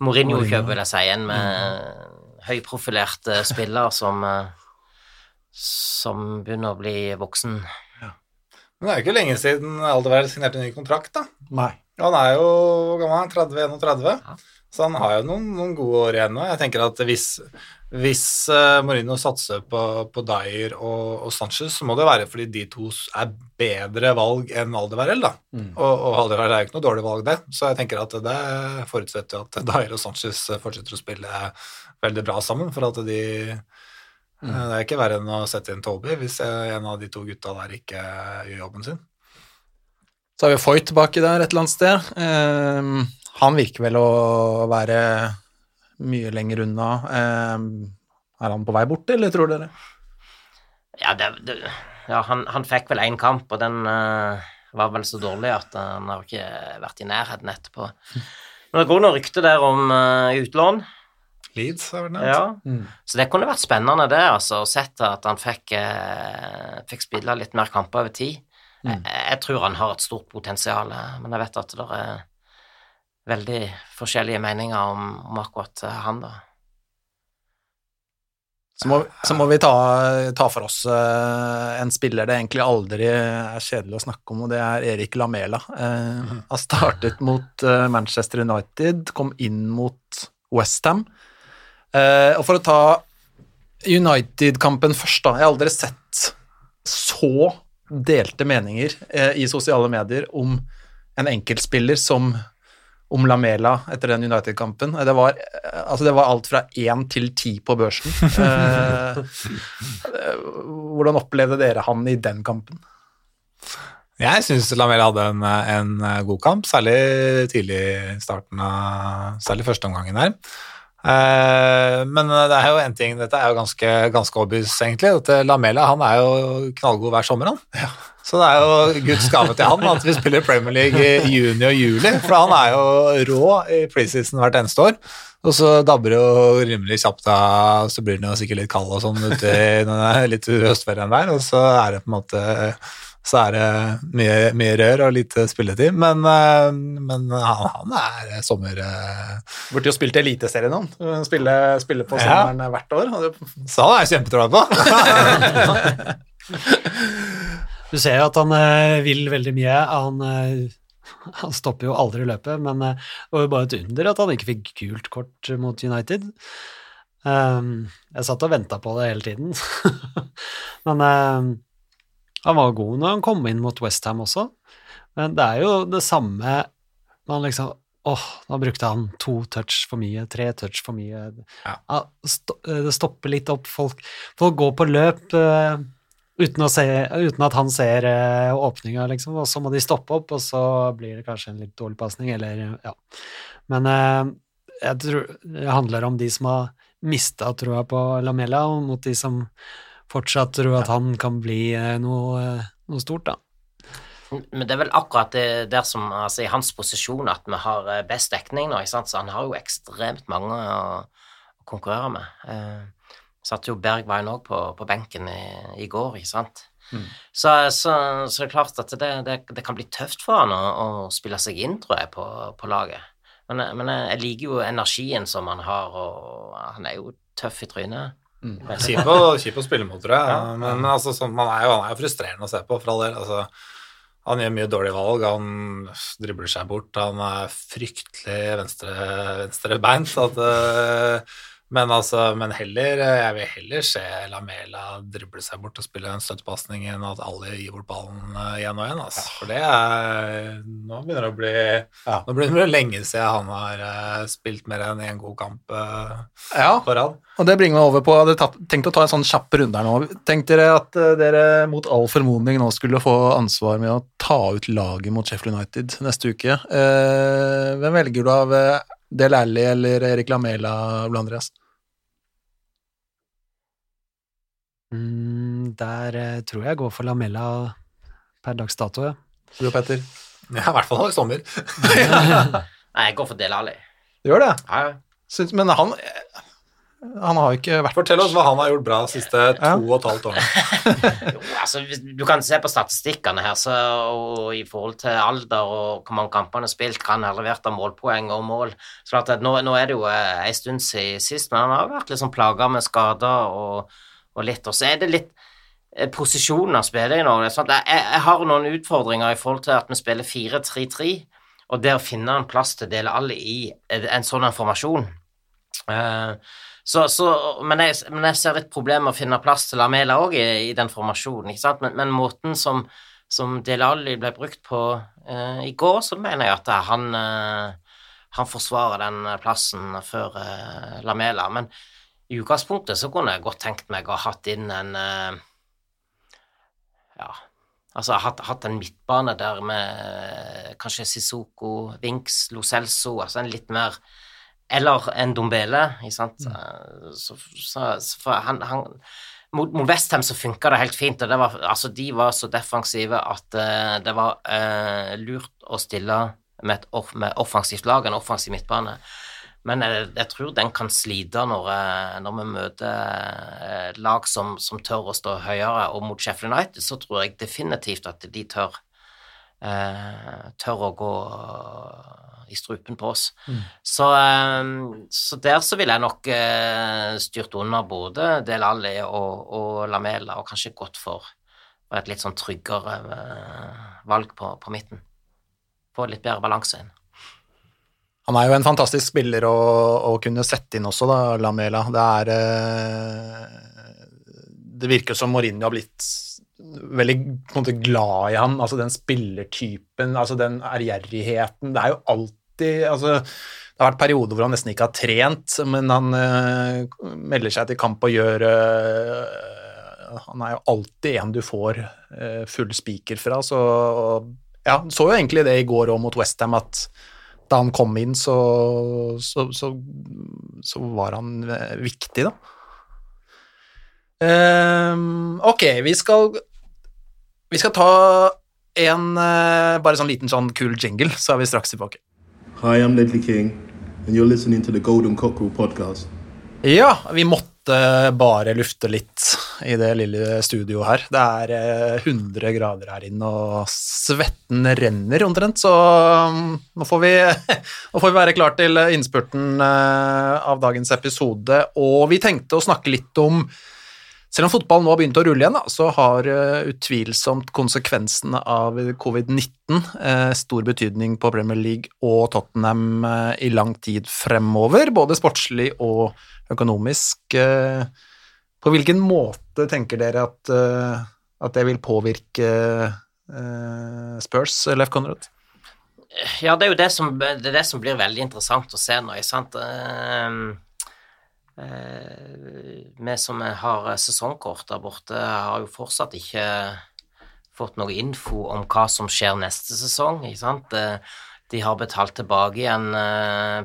Mourinho-kjøp, vil jeg si. En med høyprofilert uh, spiller som eh, som begynner å bli voksen. Men det er jo ikke lenge siden Aldevereld signerte ny kontrakt, da. Nei. Han er jo gammel er han? 30-31, Ja. Så han har jo noen, noen gode år igjen nå. Jeg tenker at hvis, hvis uh, Mourinho satser på, på Dyer og, og Sanchez, så må det være fordi de to er bedre valg enn Aldeverell, da. Mm. Og, og Aldeverell er jo ikke noe dårlig valg, det. Så jeg tenker at det forutsetter jo at Dyer og Sanchez fortsetter å spille veldig bra sammen, for at de Mm. eh, Det er ikke verre enn å sette inn Toby hvis eh, en av de to gutta der ikke gjør jobben sin. Så har vi Foyt tilbake der et eller annet sted. Ehm, han virker vel å være mye lenger unna. Ehm, er han på vei bort, eller tror dere? Ja, det, det, ja han, han fikk vel én kamp, og den eh, var vel så dårlig at han har ikke vært i nærheten etterpå. Men det går noen rykter der om eh, utlån. Leeds har vi nevnt. Ja. Mm. Så det kunne vært spennende, det, altså, å sette at han fikk, eh, fikk spille litt mer kamper over tid. Jeg, jeg tror han har et stort potensial, eh, men jeg vet at det er veldig forskjellige meninger om, om akkurat eh, han, da. Så må, så må vi ta, ta for oss eh, en spiller det egentlig aldri er kjedelig å snakke om, og det er Erik Lamela. Uh, har startet mot eh, Manchester United, kom inn mot Westham. Uh, og for å ta United-kampen først, da. Jeg har aldri sett så delte meninger eh, i sosiale medier om en enkeltspiller som om Lamela etter den United-kampen. Det, var, eh, altså det var alt fra én til ti på børsen. Eh, eh, hvordan opplevde dere han i den kampen? Jeg syns Lamela hadde en, en god kamp, særlig tidlig i starten av Særlig første omgangen der. Eh, men det er jo en ting, dette er jo ganske, ganske obvious, egentlig. At Lamela han er jo knallgod hver sommer, han. Så det er jo Guds gave til han at vi spiller Premier League i juni og juli. For han er jo rå i preseason hvert eneste år. Og så dabber det jo rimelig kjapt av, så blir den jo sikkert litt kald og sånn ute i litt høstferien der, og så er det på en måte så er det mye, mye rør og lite spilletid, men, eh, men han, han er sommer... eh, Burde jo spilt Eliteserien, han. Spille, spille på Ja. sommeren hvert år. Så han er jeg kjempetroa på. Du ser jo at han eh, vil veldig mye. Han, han stopper jo aldri løpet, men det var jo bare et under at han ikke fikk gult kort mot United. Um, jeg satt og venta på det hele tiden. men han var god når han kom inn mot Westham også. Men det er jo det samme Man liksom Åh, da brukte han to touch for mye, tre touch for mye. Ja, det stopper litt opp. Folk, folk går på løp uh, uten, se, uten, at han ser uh, åpninga, liksom, og så må de stoppe opp, og så blir det kanskje en litt dårlig pasning, eller ja. Men uh, jeg tror det handler om de som har mista troa på Lamella, mot de som fortsatt tror at han kan bli noe, noe stort, da. Men det er vel akkurat det der som altså i hans posisjon at vi har eh, best dekning nå, ikke sant? så han har jo ekstremt mange å, å konkurrere med. Eh, satt jo Bergveien òg på, på, benken i, i, går, ikke sant. Mm. Så, så, så, det er klart at det, det, det, kan bli tøft for han å, å, spille seg inn, tror jeg, på, på laget. Men, men, jeg liker jo energien som han har, og han er jo tøff i trynet. Mm. Kjip å spille mot, tror jeg. Ja. Men altså, sånn, man er jo, han er jo frustrerende å se på, for all del. altså han gjør mye dårlige valg, han dribler seg bort. Han er fryktelig venstre, venstrebeint. At, uh, men, altså, men heller, jeg vil heller se Lamela drible seg bort og spille en støttepasning enn at alle gir bort ballen igjen og igjen. Altså. For det er Nå begynner det å bli ja. Nå begynner det lenge siden han har uh, spilt mer enn én en god kamp ja. på rad. Og det bringer meg over på Jeg hadde tatt, tenkt å ta en sånn kjapp runde her nå. Tenk dere at dere mot all formodning nå skulle få ansvar med å ta ut laget mot Sheffield United neste uke. hvem velger du av Del Alli eller Erik Lamela, Blandres? Mm, der eh, tror jeg jeg går for Lamella per dags dato, ja. Du og Petter? Ja, i hvert fall i sommer. Nei, jeg går for Del Alli. Du gjør det? Ja. Syns, men han han har jo ikke vært Fortell oss hva han har gjort bra de siste to og et halvt årene. altså, du kan se på statistikkene her, så, og i forhold til alder og hvor mange kamper han har spilt, hva han har levert av målpoeng og mål. Så nå, nå, er det jo eh, en stund siden sist, men han har vært litt sånn plaga med skader og, og, litt. Og så er det litt eh, posisjonen han spiller i nå. Jeg, jeg, har noen utfordringer i forhold til at vi spiller 4-3-3, og der finner han plass til Dele Alli i en sånn formasjon. Uh, så, så, men, jeg, men, jeg, ser litt problem med å finne plass til Lamela òg i, i, den formasjonen. ikke sant? Men, men måten som, som Delali ble brukt på uh, i går, så mener jeg at han, uh, han forsvarer den plassen før uh, Lamela. Men i utgangspunktet så kunne jeg godt tenkt meg å ha hatt inn en eh, Ja, altså hatt, hatt en midtbane der med eh, kanskje Sissoko, Vinks, Lo Celso, altså en litt mer eller en Dombele, ikke sant. Mm. Så, så, så han, han, mot, mot Westham så funka det helt fint, og det var, altså, de var så defensive at uh, det var uh, lurt å stille med et off, med offensivt lag, en offensiv midtbane. Men jeg, jeg tror den kan slite når, når vi møter lag som, som, tør å stå høyere. Og mot Sheffield United så tror jeg definitivt at de tør, tør å gå i strupen på oss. Mm. Så, ehm, så, der så ville jeg nok uh, styrt under både Del Alli og, og, Lamela, og kanskje gått for, et litt sånn tryggere valg på, på, midten. Få litt bedre balanse inn. Han er jo en fantastisk spiller å, å kunne sette inn også, da, Lamela. Det er Det virker som Mourinho har blitt veldig måte glad i ham, altså den spillertypen, altså den ærgjerrigheten. Det er jo alltid altså, Det har vært perioder hvor han nesten ikke har trent, men han uh, melder seg til kamp og gjør uh, Han er jo alltid en du får uh, full spiker fra, så ja, så jo egentlig det i går òg mot Westham, at da han kom inn, så, så, så, så var han viktig, da. Um, ok, vi skal Vi skal ta en uh, bare sånn liten sånn kul jingle, så er vi straks tilbake. Hi, I'm Ledley King, and you're listening to the Golden Cockerel podcast. Ja, vi måtte bare lufte litt i det lille studioet her. Det er uh, 100 grader her inne, og svetten renner omtrent, så um, nå, får vi, nå får vi være klar til innspurten uh, av dagens episode. Og vi tenkte å snakke litt om Selv om fotballen nå har begynt å rulle igjen, da, så har uh, utvilsomt konsekvensene av covid-19 uh, stor betydning på Premier League og Tottenham uh, i lang tid fremover, både sportslig og økonomisk. på hvilken måte tenker dere at, at det vil påvirke Spurs, Leif Conrad? Ja, det er jo det som, det, det som blir veldig interessant å se nå. sant? Vi som har sesongkort der borte, har jo fortsatt ikke fått noe info om hva som skjer neste sesong. ikke sant? Uh, de har betalt tilbake igjen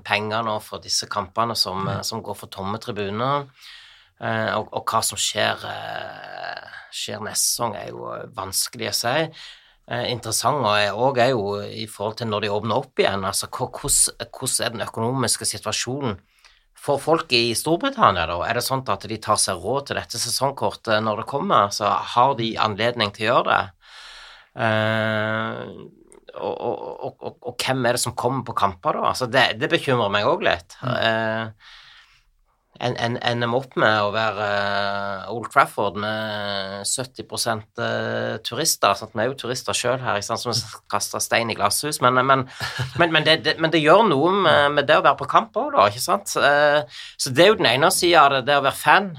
penger nå for disse kampene som, mm. som går for tomme tribuner. Og, og, hva som skjer, skjer neste sesong, er jo vanskelig å si eh, interessant og er jo i forhold til når de åpner opp igjen. altså Hvordan er den økonomiske situasjonen for folk i Storbritannia? da? Er det sånn at de tar seg råd til dette sesongkortet når det kommer? Så har de anledning til å gjøre det? Uh, og, og, og, og, hvem er det som kommer på kamper, da? Altså det, det bekymrer meg òg litt. Mm. Eh, ender vi opp med å være uh, Old Trafford med 70 uh, turister. Sant? Vi er jo turister sjøl her, sant? som kaster stein i glasshus. Men, men, men, men det, det, det, gjør noe med, med, det å være på kamp òg, da. ikke sant? Så det er jo den ene sida av det, det å være fan.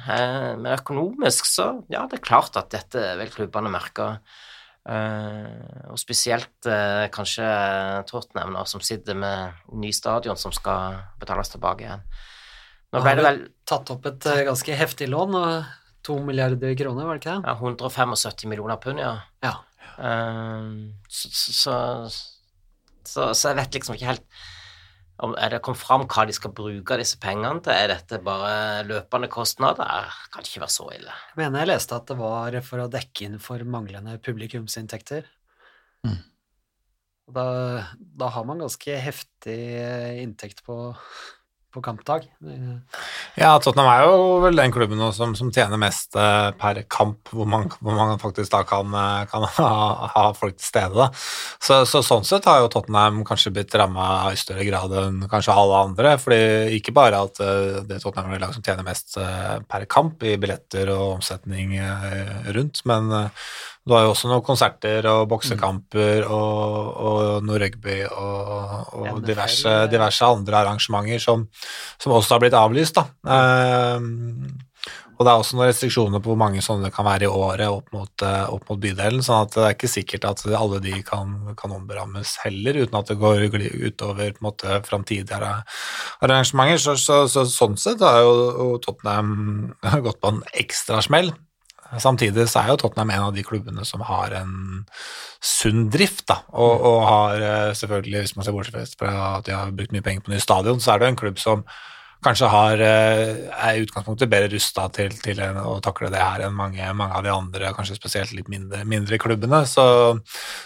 men økonomisk så ja, det er klart at dette vil klubbene merke. og spesielt kanskje Tottenham, som sitter med ny stadion som skal betales tilbake igjen. Nå ble det vel tatt opp et uh, ganske heftig lån, og to milliarder kroner, var det ikke det? Ja, 175 millioner pund, ja. ja. Um, så, så, så, så, jeg vet liksom ikke helt om Er det kom fram hva de skal bruke disse pengene til? Er dette bare løpende kostnader? Det kan ikke være så ille. Jeg mener jeg leste at det var for å dekke inn for manglende publikumsinntekter. Mm. Da, da har man ganske heftig inntekt på på kampdag. Ja, Tottenham er jo vel den klubben som, som tjener mest uh, per kamp, hvor man, hvor man, faktisk da kan, uh, kan ha, ha, folk til stede. Da. Så, så, sånn sett har jo Tottenham kanskje blitt ramma i større grad enn kanskje alle andre. fordi ikke bare at uh, det er Tottenham er lag som tjener mest per kamp i billetter og omsetning rundt, men du har jo også noen konserter og boksekamper og, og noe rugby og, og diverse, diverse, andre arrangementer som, som, også har blitt avlyst. Da. Um, og det er også noen restriksjoner på hvor mange sånne det kan være i året opp mot, uh, opp mot bydelen, sånn at det er ikke sikkert at alle de kan, kan omberammes heller, uten at det går utover på en måte framtidige arrangementer. Så, så, så, sånn sett har jo Tottenham gått på en ekstrasmell Samtidig så er jo Tottenham en av de klubbene som har en sunn drift, da, og, og har eh, selvfølgelig, hvis man ser bortsett fra at de har brukt mye penger på ny stadion, så er det jo en klubb som kanskje har, eh, er i utgangspunktet bedre rusta til, til, å takle det her enn mange, mange, av de andre, kanskje spesielt litt mindre, mindre klubbene. Så,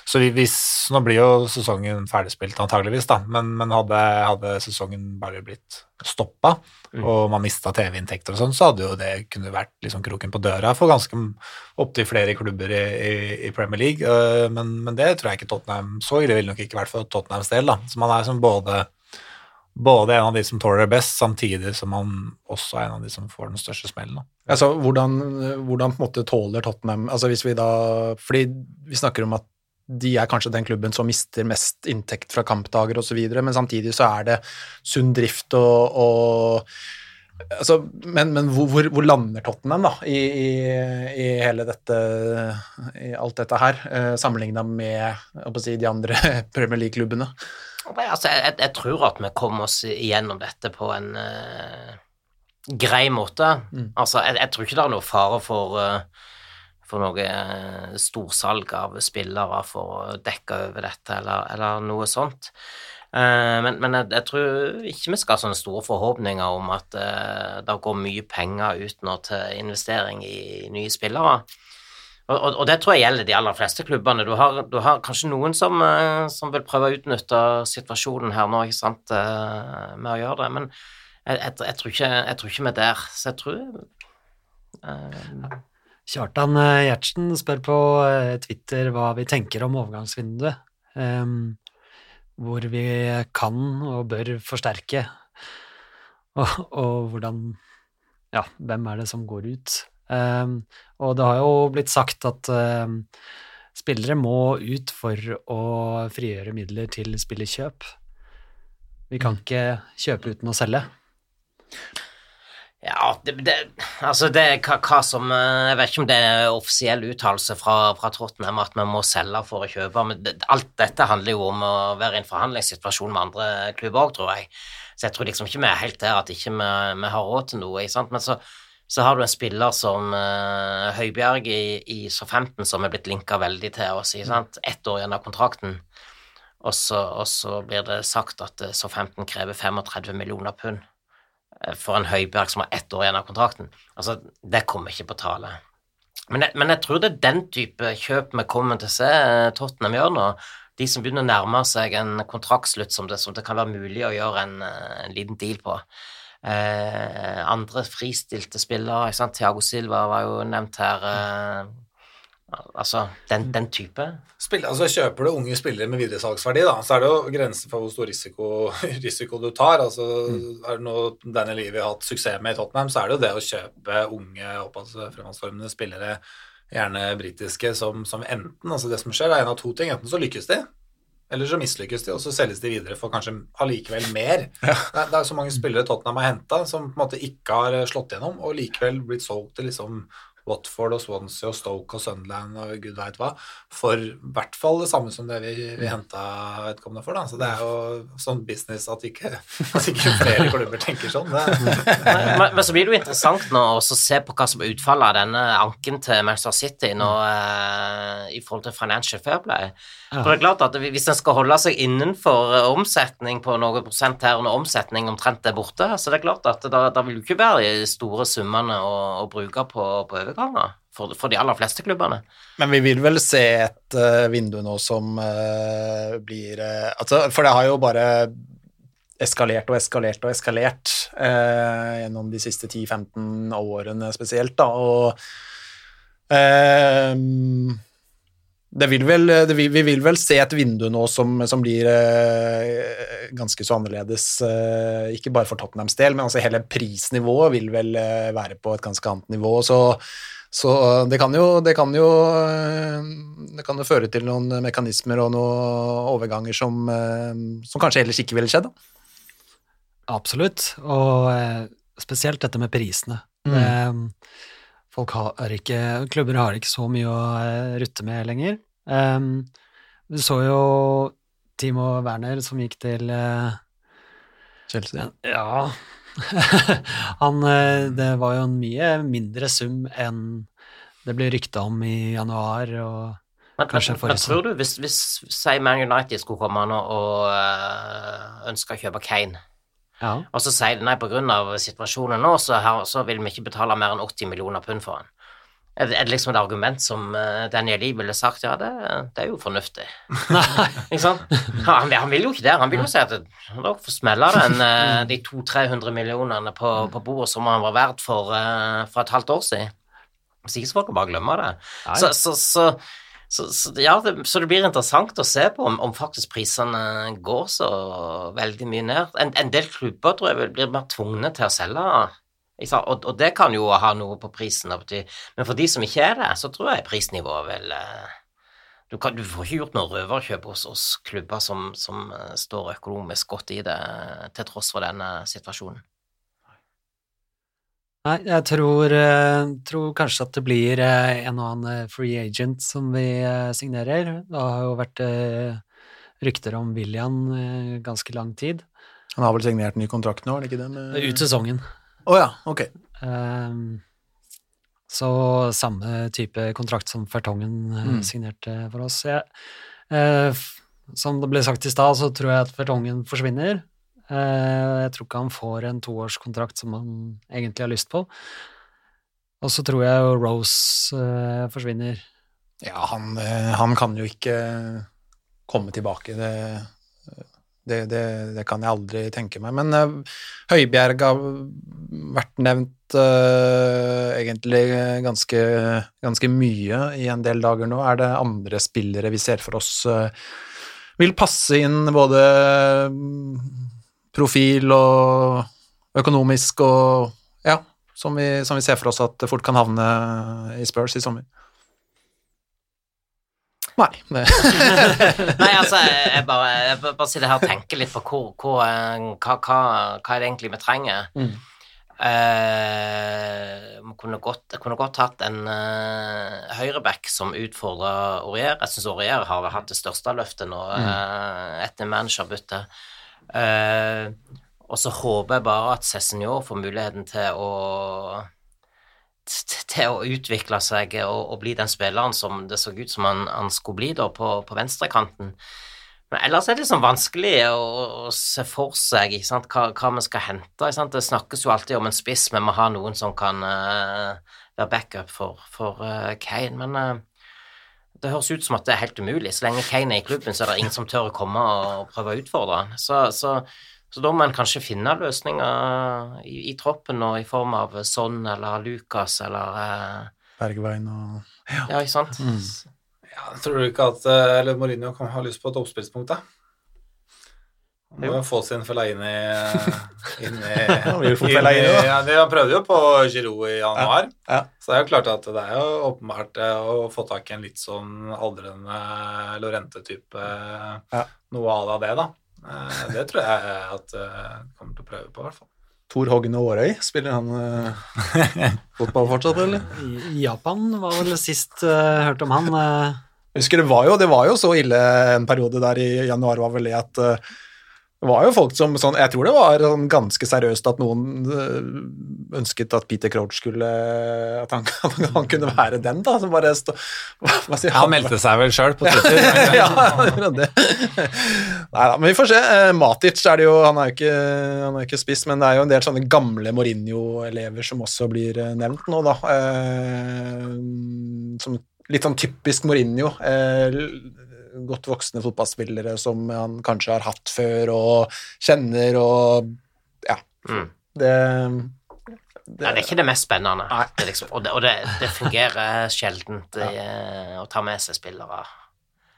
så hvis, Nå blir jo sesongen ferdigspilt antageligvis, da, men, men hadde, hadde, sesongen bare blitt stoppa, mm. og man mista TV-inntekter og sånn, så hadde jo det kunne vært liksom kroken på døra for ganske opptil flere klubber i, i, i Premier League. Eh, men, men, det tror jeg ikke Tottenham så ille ville nok ikke vært for Tottenhams del. da, så man er som både både en av de som tåler det best, samtidig som han også er en av de som får den største smellen. Altså, hvordan, hvordan, på en måte tåler Tottenham altså hvis vi da, fordi vi snakker om at de er kanskje den klubben som mister mest inntekt fra kampdager osv., men samtidig så er det sunn drift og, og altså, Men, men hvor, hvor, lander Tottenham da, i, i, i, hele dette i alt dette her, eh, sammenligna med si, de andre Premier League-klubbene? Altså, jeg, jeg, tror at vi kommer oss igjennom dette på en uh, grei måte. Mm. Altså, jeg, jeg, tror ikke det er noe fare for, uh, for noe uh, storsalg av spillere for å dekke over dette, eller, eller noe sånt. men, men jeg, tror ikke vi skal ha sånne store forhåpninger om at det går mye penger ut nå til investering i nye spillere. Og, og, det tror jeg gjelder de aller fleste klubbene. Du har, du har kanskje noen som, eh, som, vil prøve å utnytte situasjonen her nå, ikke sant, eh, med å gjøre det, men jeg, jeg, jeg, tror, ikke, jeg tror, ikke, vi er der. Så jeg tror uh, Kjartan Gjertsen spør på Twitter hva vi tenker om overgangsvinduet. Um, hvor vi kan og bør forsterke, og, og hvordan Ja, hvem er det som går ut? Um, og det har jo blitt sagt at um, spillere må ut for å frigjøre midler til spillekjøp. Vi kan ikke kjøpe uten å selge. Ja, det, det, altså det hva, hva som eh, Jeg vet ikke om det er offisiell uttalelse fra, fra Trottenham at vi må selge for å kjøpe, men det, alt dette handler jo om å være i en forhandlingssituasjon med andre klubber òg, tror jeg. Så jeg tror liksom ikke vi er helt der at ikke vi, ikke har råd til noe. Sant? Men så, så har du en spiller som uh, Høibjerg i, i Southampton som er blitt linka veldig til oss. Ikke sant? Ett år igjen av kontrakten, og så, og så blir det sagt at uh, Southampton krever 35 millioner pund for en Høibjerg som har ett år igjen av kontrakten. Altså, det kommer ikke på tale. Men jeg, men jeg, tror det er den type kjøp vi kommer til å se Tottenham gjør nå. De som begynner å nærme seg en kontraktslutt som det, som det kan være mulig å gjøre en, en liten deal på. Eh, andre fristilte spillere, ikke sant? Thiago Silva var jo nevnt her. Eh, Altså den, den type. Spiller, altså Kjøper du unge spillere med videresalgsverdi, da, så er det jo grenser for hvor stor risiko, risiko du tar. altså mm. Er det noe Daniel Levy har hatt suksess med i Tottenham, så er det jo det å kjøpe unge, fremadstormende spillere, gjerne britiske, som, som, enten altså Det som skjer, er en av to ting. Enten så lykkes de, eller så mislykkes de, og så selges de videre for kanskje allikevel mer. Ja. Det, er, så mange spillere Tottenham har henta som på en måte ikke har slått gjennom, og likevel blitt solgt til liksom Watford og Swansea og Stoke og Sunderland og gud veit hva, for i hvert fall det samme som det vi, vi henta vedkommende for. Da. Så det er jo sånn business at ikke, at ikke flere klubber tenker sånn. men, men, så blir det jo interessant nå å se på hva som er utfallet av denne anken til Manchester City nå eh, i forhold til Financial Fair Play. For det er klart at Hvis en skal holde seg innenfor eh, omsetning på noen prosent her, når omsetning omtrent er borte, så det er klart at da, da vil det ikke være de store summene å, å bruke på, på overganger for, for, de aller fleste klubbene. Men vi vil vel se et uh, vindu nå som uh, blir uh, altså, For det har jo bare eskalert og eskalert og eskalert gjennom de siste 10-15 årene spesielt, da, og det vil vel, det vil, vi vil vel se et vindu nå som, som blir eh, ganske så annerledes, eh, ikke bare for Tottenhams del, men altså hele prisnivået vil vel eh, være på et ganske annet nivå. Så, så det, kan jo, det, kan jo, eh, det kan jo føre til noen mekanismer og noen overganger som, eh, som kanskje ellers ikke ville skjedd. Da. Absolutt, og eh, spesielt dette med prisene. Mm. Det, folk har ikke, klubber har ikke så mye å rutte med lenger. Um, du så jo Timo Werner som gikk til uh, Chelsea? Ja. Han uh, Det var jo en mye mindre sum enn det ble rykta om i januar og men, kanskje forrige Men tror du, hvis, hvis si Man United skulle komme nå og uh, ønske å kjøpe Kane ja. Og så sier de nei, pga. situasjonen nå, så, her, så, vil vi ikke betale mer enn 80 millioner pund for han. Er det liksom et argument som uh, Daniel Lee ville sagt? Ja, det, det er jo fornuftig. ikke sant? Han, han, vil jo ikke det. Han vil jo si at da får smelle den uh, de 200-300 millionene på, på, bordet som han var verdt for, uh, for et halvt år siden. Hvis ikke så får dere bare glemme det. Så, så, så, så, ja, det, så det blir interessant å se på om, om, faktisk prisene går så veldig mye ned. En, en del klubber tror jeg blir mer tvungne til å selge og, og, det kan jo ha noe på prisen, men for de som ikke er det, så tror jeg prisnivået vil eh, du, kan, du, får ikke gjort noe røverkjøp hos, oss klubber som, som, eh, står økonomisk godt i det, til tross for denne situasjonen. Nei, jeg tror, eh, tror, kanskje at det blir en og annen free agent som vi signerer. Det har jo vært rykter om William ganske lang tid. Han har vel signert ny kontrakt nå, er det ikke det? Med... Ut sesongen. Oh, ja, ok. Um, så samme type kontrakt som Fertongen eh, mm. signerte for oss. Jeg, uh, som det ble sagt i stad, så tror jeg at Fertongen forsvinner. Uh, jeg tror ikke han får en toårskontrakt som han egentlig har lyst på. Og så tror jeg jo Rose uh, forsvinner. Ja, han, han, kan jo ikke komme tilbake. Det det, det, det, kan jeg aldri tenke meg. Men uh, Høibjerg har vært nevnt uh, egentlig ganske, ganske, mye i en del dager nå. Er det andre spillere vi ser for oss uh, vil passe inn både profil og økonomisk og ja, som vi, som vi ser for oss at fort kan havne i Spurs i sommer? Nei. Nei, altså, jeg bare, jeg bare sitter her og tenker litt på hvor, hvor, eh, hva, hva, hva er det egentlig vi trenger. Mm. Eh, man kunne godt, jeg kunne godt hatt en uh, høyreback som utfordrer Aurier. Jeg syns Aurier har hatt det største løftet nå Mm. eh, etter managerbyttet. Eh, og så håper jeg bare at Cézinor får muligheten til å til å utvikle seg og, og bli den spilleren som det så ut som han, han skulle bli da på, på venstrekanten. Men ellers er det liksom vanskelig å, å se for seg hva, hva vi skal hente. Det snakkes jo alltid om en spiss, men vi har noen som kan uh, være backup for, for uh, Kane. Men uh, det høres ut som at det er helt umulig. Så lenge Kane er i klubben, så er det ingen som tør å komme og prøve å utfordre han. Så, så, så da må en kanskje finne løsninger i, i troppen og i form av Son eller Lucas eller eh, Bergveien og Ja, ikke sant? Ja, tror du ikke at eh, eller Mourinho kan ha lyst på et oppspillspunkt, da? Må jo få sin Fellaini inn i inn i-. Ja, de prøvde jo på Giroud i januar, Ja. så det er jo klart at det er jo åpenbart eh, å få tak i en litt sånn aldrende Lorente-type Ja. noe à la det, da. Eh, Det tror jeg at jeg kommer til å prøve på, i hvert fall. Tor Hogne Aarøy, spiller han eh, fotball fortsatt, eller? I Japan var vel sist uh, hørt om han. Uh. Husker det var jo, det var jo så ille en periode der i januar var vel det at eh, det var jo folk som sånn Jeg tror det var sånn ganske seriøst at noen eh, ønsket at Peter Crouch skulle At han, han kunne være den, da. Som bare stå, hva, sier Han meldte seg vel sjøl på Twitter. ja, han det. Nei da, men vi får se. Eh, Matic er det jo Han er jo ikke, han er jo ikke spiss, men det er jo en del sånne gamle Mourinho-elever som også blir eh, nevnt nå, da. Som litt sånn typisk Mourinho. Eh, godt voksne fotballspillere som han kanskje har hatt før og kjenner og Ja. Mm. Det, Nei, det er ikke det mest spennende. Det liksom, og det, og det, det fungerer sjeldent ja. å ta med seg spillere.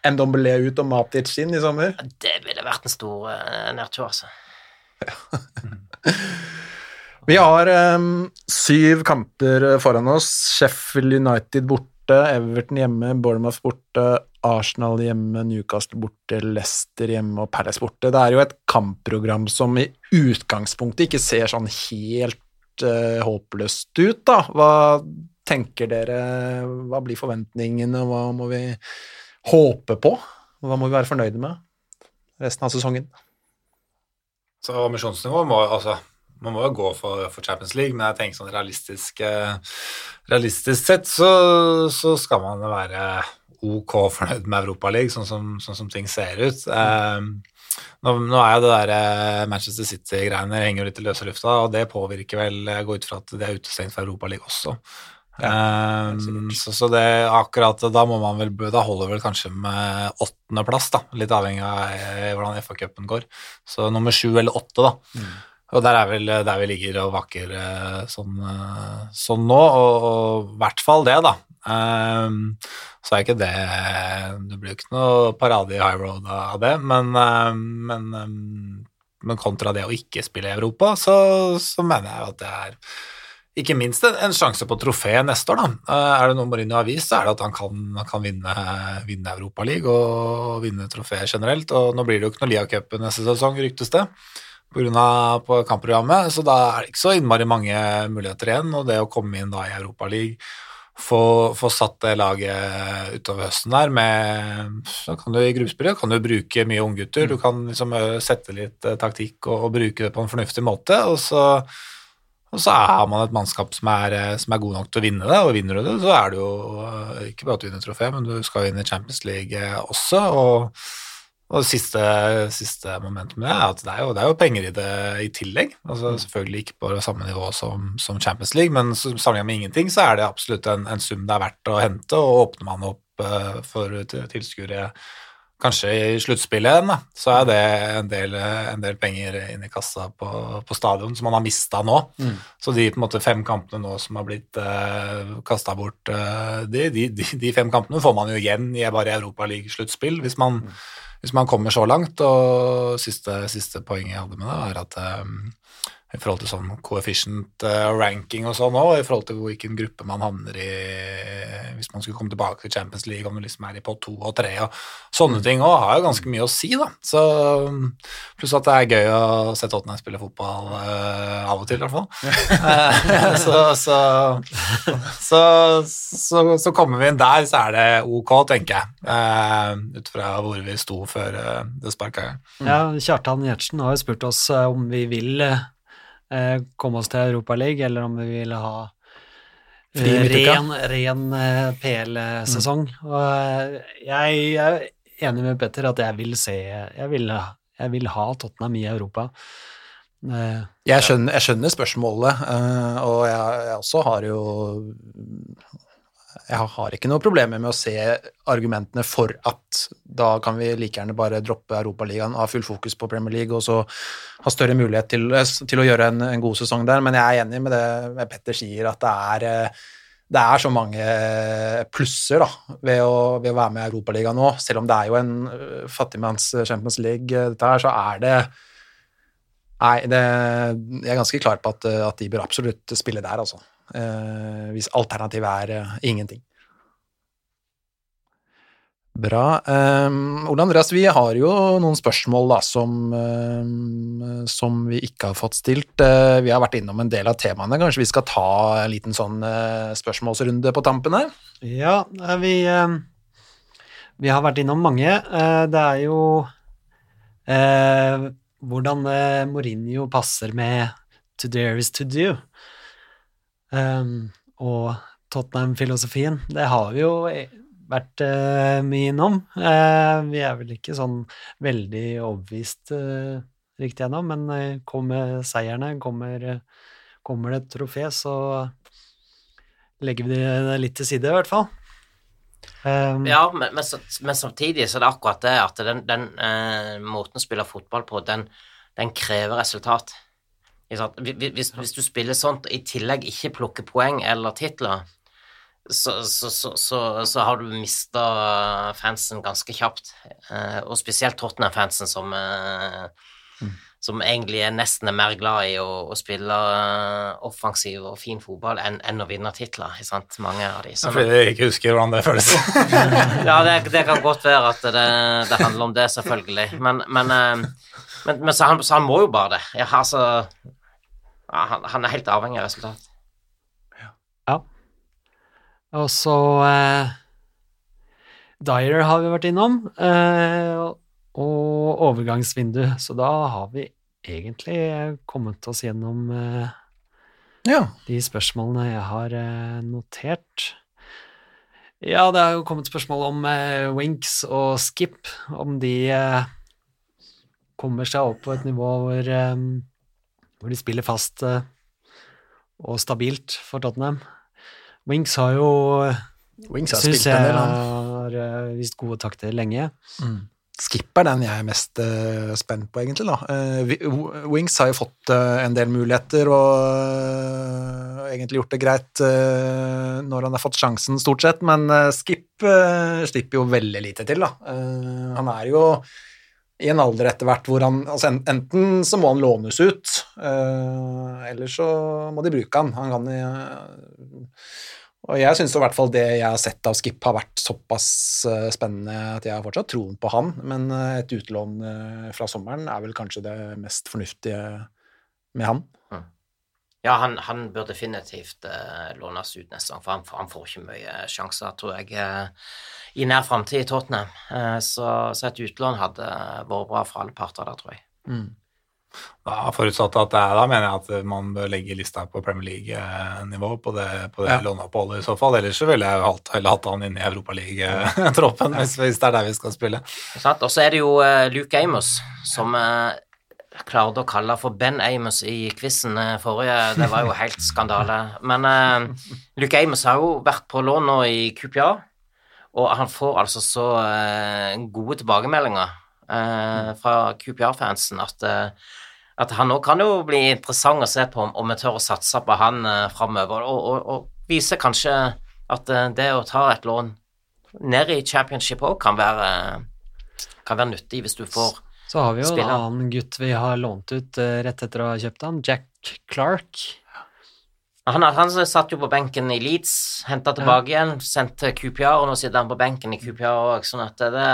Ndombele ut og Matic inn i sommer. Det ville vært en stor uh, nedtur, altså. Vi har um, syv kamper foran oss. Sheffield United borte, Everton hjemme, Bournemouth borte, Arsenal hjemme, Newcastle borte, Leicester hjemme og Palace borte. Det er jo et kampprogram som i utgangspunktet ikke ser sånn helt uh, håpløst ut, da. Hva tenker dere, hva blir forventningene, hva må vi håpe på? Hva må vi være fornøyde med resten av sesongen? Så ambisjonsnivået må altså man må jo gå for, for Champions League, men jeg tenker sånn realistisk, realistisk sett så, så skal man være ok fornøyd med Europaligaen, sånn, som- sånn som ting ser ut. Eh, nå, nå er jo det der eh, Manchester City-greiene henger jo litt i løse lufta, og det påvirker vel Jeg går ut fra at det er utestengt fra Europaligaen også. Eh, så, så det akkurat da må man vel Da holder vel kanskje med åttendeplass, da. Litt avhengig av eh, hvordan FA-cupen går. Så nummer sju eller åtte, da. Og der er vel der vi ligger og vakker eh, sånn, eh, sånn nå, og i hvert fall det, da. Ehm, så er ikke det Det blir jo ikke noe parade i high road av det, men, um, men, um, men kontra det å ikke spille i Europa, så, så mener jeg at det er ikke minst en, en sjanse på trofé neste år, da. Uh, Er det noe Mourinho har vist, så er det at han kan, kan vinne, vinne Europaligaen og vinne trofé generelt. Og nå blir det jo ikke noe Lia-cupen neste sesong, ryktes det pga. kampprogrammet, så da er det ikke så innmari mange muligheter igjen. Og det å komme inn da i Europaligaen, få, få satt det laget utover høsten der med Så kan du i gruppespillet kan du bruke mye unggutter, du kan liksom sette litt eh, taktikk og, og bruke det på en fornuftig måte, og så og så har man et mannskap som er, eh, som er god nok til å vinne det, og vinner du det, så er det jo eh, ikke bare at du vinner trofé, men du skal vinne Champions League eh, også. Og, og siste, siste moment med det er at det er jo, det er jo penger i det i tillegg. Altså Selvfølgelig ikke på det samme nivå som, som Champions League, men sammenlignet med ingenting så er det absolutt en, en sum det er verdt å hente, og åpner man opp uh, for tilskuere kanskje i sluttspillet igjen, så er det en del, en del penger inn i kassa på, på stadion som man har mista nå. Så de måte fem kampene nå som har blitt uh, kasta bort, eh, de, de, de, fem kampene får man jo igjen i bare Europaliga-sluttspill hvis, man- hvis man kommer så langt. Og siste, siste poenget jeg hadde med det, er at eh, i forhold til sånn coefficient uh, ranking og sånn òg, i forhold til hvilken gruppe man havner i hvis man skulle komme tilbake til Champions League, om du liksom er i pott to og tre og sånne ting òg, har jo ganske mye å si, da. Så Pluss at det er gøy å se Tottenham spille fotball uh, av og til, i hvert fall. Eh, så, så, så, så, kommer vi inn der, så er det ok, tenker jeg. Uh, ut fra hvor vi sto før det sparka. Ja, Kjartan Gjertsen har jo spurt oss om vi vil eh, komme oss til Europaligaen, eller om vi ville ha eh, ren, ren eh, PL-sesong. Mm. Og eh, jeg, er enig med Petter at jeg vil se Jeg vil, jeg vil ha Tottenham i Europa. Eh, jeg, skjønner, jeg, skjønner, spørsmålet, og jeg, jeg også har jo jeg har ikke noe problemer med å se argumentene for at da kan vi like gjerne bare droppe Europaligaen, ha full fokus på Premier League og så ha større mulighet til, til å gjøre en, en, god sesong der. Men jeg er enig med det Petter sier, at det er, det er så mange plusser da, ved å, ved å være med i Europaligaen nå. Selv om det er jo en øh, fattigmanns Champions League, dette her, så er det Nei, det, jeg er ganske klar på at, at de bør absolutt spille der, altså. Eh, hvis alternativet er eh, ingenting. Bra. Um, Ole Andreas, vi har jo noen spørsmål da, som, um, som, vi ikke har fått stilt. Uh, vi har vært innom en del av temaene. Kanskje vi skal ta en liten sånn uh, spørsmålsrunde på tampen her? Ja, vi, uh, vi har vært innom mange. det er jo hvordan Mourinho passer med to dare is to do. Um, og Tottenham-filosofien, det har vi jo vært uh, mye innom. Uh, vi er vel ikke sånn veldig overbevist uh, riktig ennå, men kommer seierne, kommer, kommer, det et trofé, så legger vi det litt til side, i hvert fall. Um, ja, men, men, men, samtidig så er det akkurat det at den, den måten å spille fotball på, den, den krever resultat. Hvis, hvis, du spiller sånt og i tillegg ikke plukker poeng eller titler, så, så, så, så har du mista fansen ganske kjapt. Eh, og spesielt Tottenham-fansen, som, eh, mm. som egentlig er nesten er mer glad i å, å spille eh, offensiv og fin fotball enn, enn å vinne titler. Mange av de. Sånn, Fordi jeg ikke husker hvordan det føles. ja, det, det, kan godt være at det, det handler om det, selvfølgelig. Men, men, men, men så, han, så, han, må jo bare det. Jeg har så han, han, er helt avhengig av resultat. Ja. ja. Og så eh, Dyer har vi vært innom, eh, og overgangsvindu. Så da har vi egentlig kommet oss gjennom eh, ja. de spørsmålene jeg har eh, notert. Ja, det har jo kommet spørsmål om eh, Winks og Skip, om de eh, kommer seg opp på et nivå hvor hvor de spiller fast uh, og stabilt for Tottenham. Wings har jo Wings har spilt en del, har uh, vist gode takter lenge. Mm. Skip er den jeg er mest uh, spent på, egentlig. da. Wings har jo fått en del muligheter og egentlig gjort det greit når han har fått sjansen, stort sett, men Skip slipper jo veldig lite til, da. han er jo i en alder etter hvert hvor han altså Enten så må han lånes ut, uh, eller så må de bruke han. Han kan uh, Og jeg syns i hvert fall det jeg har sett av Skip, har vært såpass uh, spennende at jeg har fortsatt troen på han, men et utlån fra sommeren er vel kanskje det mest fornuftige med han. Ja, han, han, bør definitivt lånes ut neste gang, for han, han, får ikke mye sjanser, tror jeg i nær framtid i Tottenham. Uh, så, så, et utlån hadde vært bra for alle parter der, tror jeg. Mm. Da Forutsatt at det er, da mener jeg at man bør legge lista på Premier League-nivå på det, på det ja. låneoppholdet i så fall. Ellers så ville jeg hatt, hatt han inne i Europaliga-troppen, hvis, hvis, det er der vi skal spille. Og så er det jo uh, Luke Amos, som uh, klarte å kalle for Ben Amos i quizen forrige. Det var jo helt skandale. Men uh, Luke Amos har jo vært på lån nå i QPA, Og han får altså så uh, gode tilbakemeldinger uh, fra QPA-fansen at, at han òg kan jo bli interessant å se på om, om vi tør å satse på han uh, framover, og, og, og, viser kanskje at det å ta et lån ned i championship òg kan, kan være nyttig hvis du får så har vi jo en annen gutt vi har lånt ut uh, rett etter å ha kjøpt han, Jack Clark. Han, han satt jo på benken i Leeds, henta tilbake igjen, sendte QPR, og nå sitter han på benken i QPR òg, sånn at det,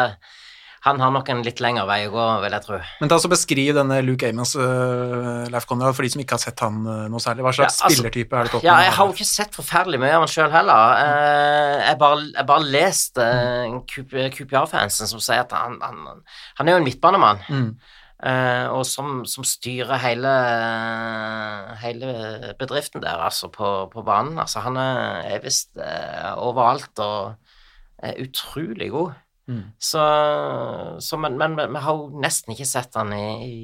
han har nok en litt lengre vei å gå, vil jeg tro. Men ta så Beskriv denne Luke Amons, uh, Leif Conrad, for de som ikke har sett han uh, noe særlig. Hva slags Ja, altså- spillertype er det Tottenham Ja, jeg har jo ikke sett forferdelig mye av han sjøl heller. Uh, jeg bare, jeg bare leste QPR-fansen som sier at han, han, han er jo en midtbanemann. Mm. Uh, og som, som styrer hele, hele bedriften der, altså, på, på banen. Altså, han er, er visst uh, overalt og er utrolig god. Mm. Så, så men, men vi har jo nesten ikke sett han i, i,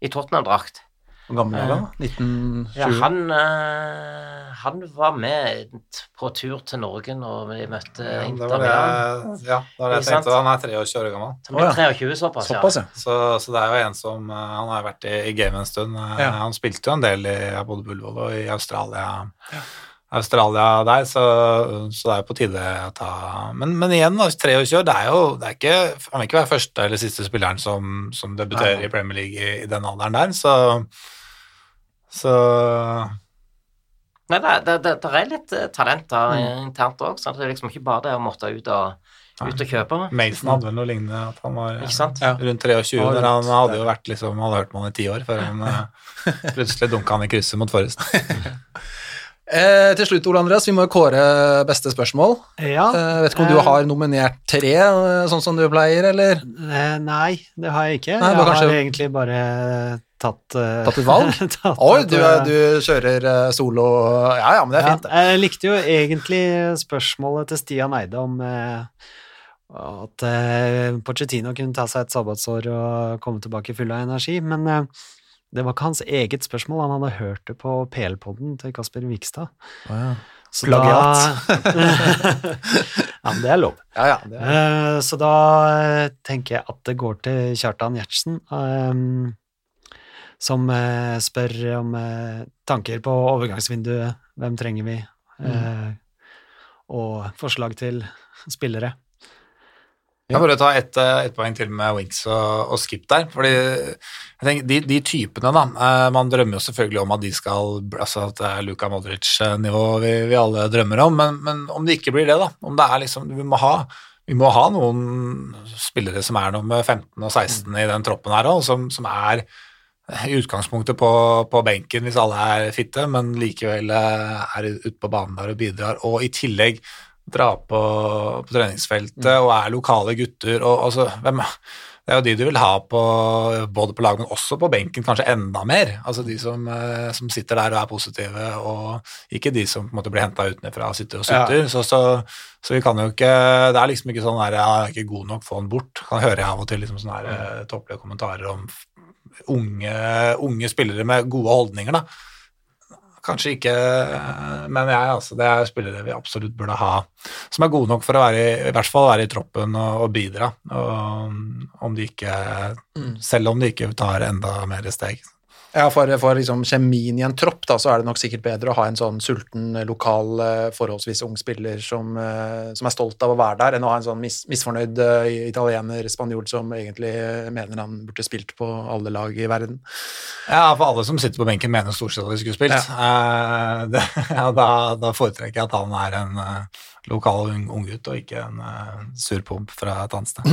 i Tottenham-drakt. Hvor gammel er han? 1920? Ja, han, eh, han var med på tur til Norge når vi møtte Ja, det Inter var det, Milan. ja, det var det jeg sant? tenkte. Han er 23 år gammel. Han blir 23 såpass, Såpass, ja. Så, så det er jo en som eh, Han har vært i, i gamet en stund. Eh, Ja. Han spilte jo en del i både Bullevål og i Australia. Australia der, så, så det er jo på tide å ta Men, men igjen, da, 23 år, det er jo det er ikke, Han vil ikke være første eller siste spilleren som, som debuterer Nei. i Premier League i, i den alderen der, så Så Nei, det, det, det, det er litt eh, talent da, Mm. internt òg, så det er liksom ikke bare det å måtte ut og, ut og kjøpe. Mason hadde vel noe lignende, at han var Ikke sant? Ja. rundt 23, Ja, men han hadde jo vært liksom, hadde hørt med han i ti år før han eh, plutselig dunka han i krysset mot Forrest. Eh, til slutt, Ole Andreas, vi må jo kåre beste spørsmål. Ja. Eh, vet ikke om du eh, har nominert tre, eh, sånn som du pleier, eller Eh, Nei, det har jeg ikke. Nei, jeg har kanskje- har egentlig bare tatt uh, tatt et valg? tatt Oi, du, du kjører solo Ja, ja, men det er fint. Ja, jeg likte jo egentlig spørsmålet til Stian Eide om uh, at uh, Pochettino kunne ta seg et sabbatsår og komme tilbake full av energi, men eh, det var ikke hans eget spørsmål, han hadde hørt det på PL-podden til Kasper Vikstad. Så Plagiat. Da, ja, men det er lov. Ja, ja, det er. Eh, så da eh, tenker jeg at det går til Kjartan Gjertsen, ehm, som eh, spør om tanker på overgangsvinduet, hvem trenger vi, Mm. og forslag til spillere. Jeg kan bare ta ett et poeng til med Winks og, og Skip der. fordi jeg tenker, de, de typene, da eh, Man drømmer jo selvfølgelig om at de skal altså At det er Luka Modric-nivå vi, vi alle drømmer om, men, men om det ikke blir det, da Om det er liksom Vi må ha, vi må ha noen spillere som er nummer 15 og 16 i den troppen her òg, som, som er i utgangspunktet på, på benken hvis alle er fitte, men likevel eh, er ute på banen der og bidrar, og i tillegg dra på, på treningsfeltet og er lokale gutter og altså, hvem, Det er jo de du vil ha på, både på lag, men også på benken, kanskje enda mer. Altså de som, eh, som sitter der og er positive, og ikke de som på en måte blir henta utenfra og sitter og sutter. Så, så, så vi kan jo ikke Det er liksom ikke sånn der jeg er ikke god nok, få den bort. Kan høre av og til liksom sånne her, topplige kommentarer om unge, unge spillere med gode holdninger, da. Kanskje ikke, men jeg, altså, det er spillere vi absolutt burde ha, som er gode nok for å være i, i hvert fall være i troppen og, og bidra. Og om de ikke, selv om de ikke tar enda mer steg. Ja, for, for liksom kjemien i en tropp, da, så er det nok sikkert bedre å ha en sånn sulten, eh, lokal, eh, forholdsvis ung spiller som, eh, som er stolt av å være der, enn å ha en sånn mis, misfornøyd italiener, spanjol, som egentlig mener han burde spilt på alle lag i verden. Ja, for alle som sitter på benken mener stort sett at de skulle spilt. Eh, det, ja, da, da foretrekker jeg at han er en lokal ung- unggutt og ikke en uh, surpomp fra et annet sted.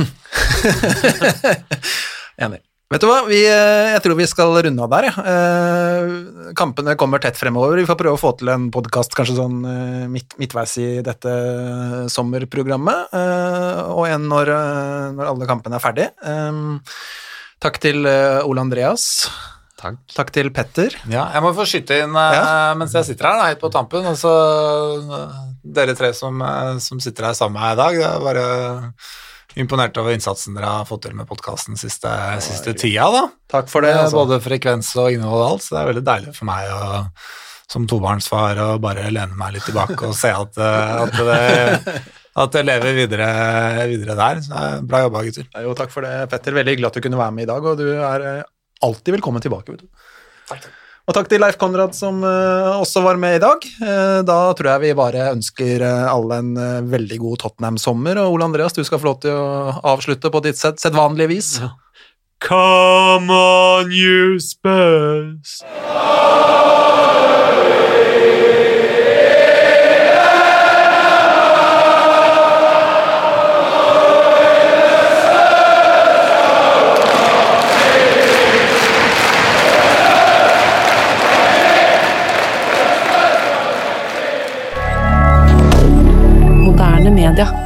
Enig. Vet du hva, vi, eh, jeg tror vi skal runde av der, ja. Eh, Kampene kommer tett fremover. Vi får prøve å få til en podkast kanskje sånn eh, midt, midtveis i dette sommerprogrammet, eh, og en når, når alle kampene er ferdig. Takk til Ole Andreas. Takk. Takk til Petter. Ja, jeg må få skyte inn Ja. mens jeg sitter her, helt på tampen. Altså, så dere tre som, som sitter her sammen med meg i dag, det er bare imponert over innsatsen dere har fått til med podkasten siste, siste tida. da. Takk for det. Altså. Både frekvens og innhold og alt, så det er veldig deilig for meg å, som tobarnsfar å bare lene meg litt tilbake og se at, eh, at, det, at det lever videre, videre der. Så bra jobba, gutter. Jo, takk for det, Petter. Veldig hyggelig at du kunne være med i dag, og du er eh, alltid velkommen tilbake. Vet du. Og takk til Leif Konrad som eh, også var med i dag. Eh, da tror jeg vi bare ønsker eh, alle en veldig god Tottenham-sommer, og Ole Andreas, du skal få lov til å avslutte på ditt sed sedvanlige vis. Come on, you Spurs! rien dire.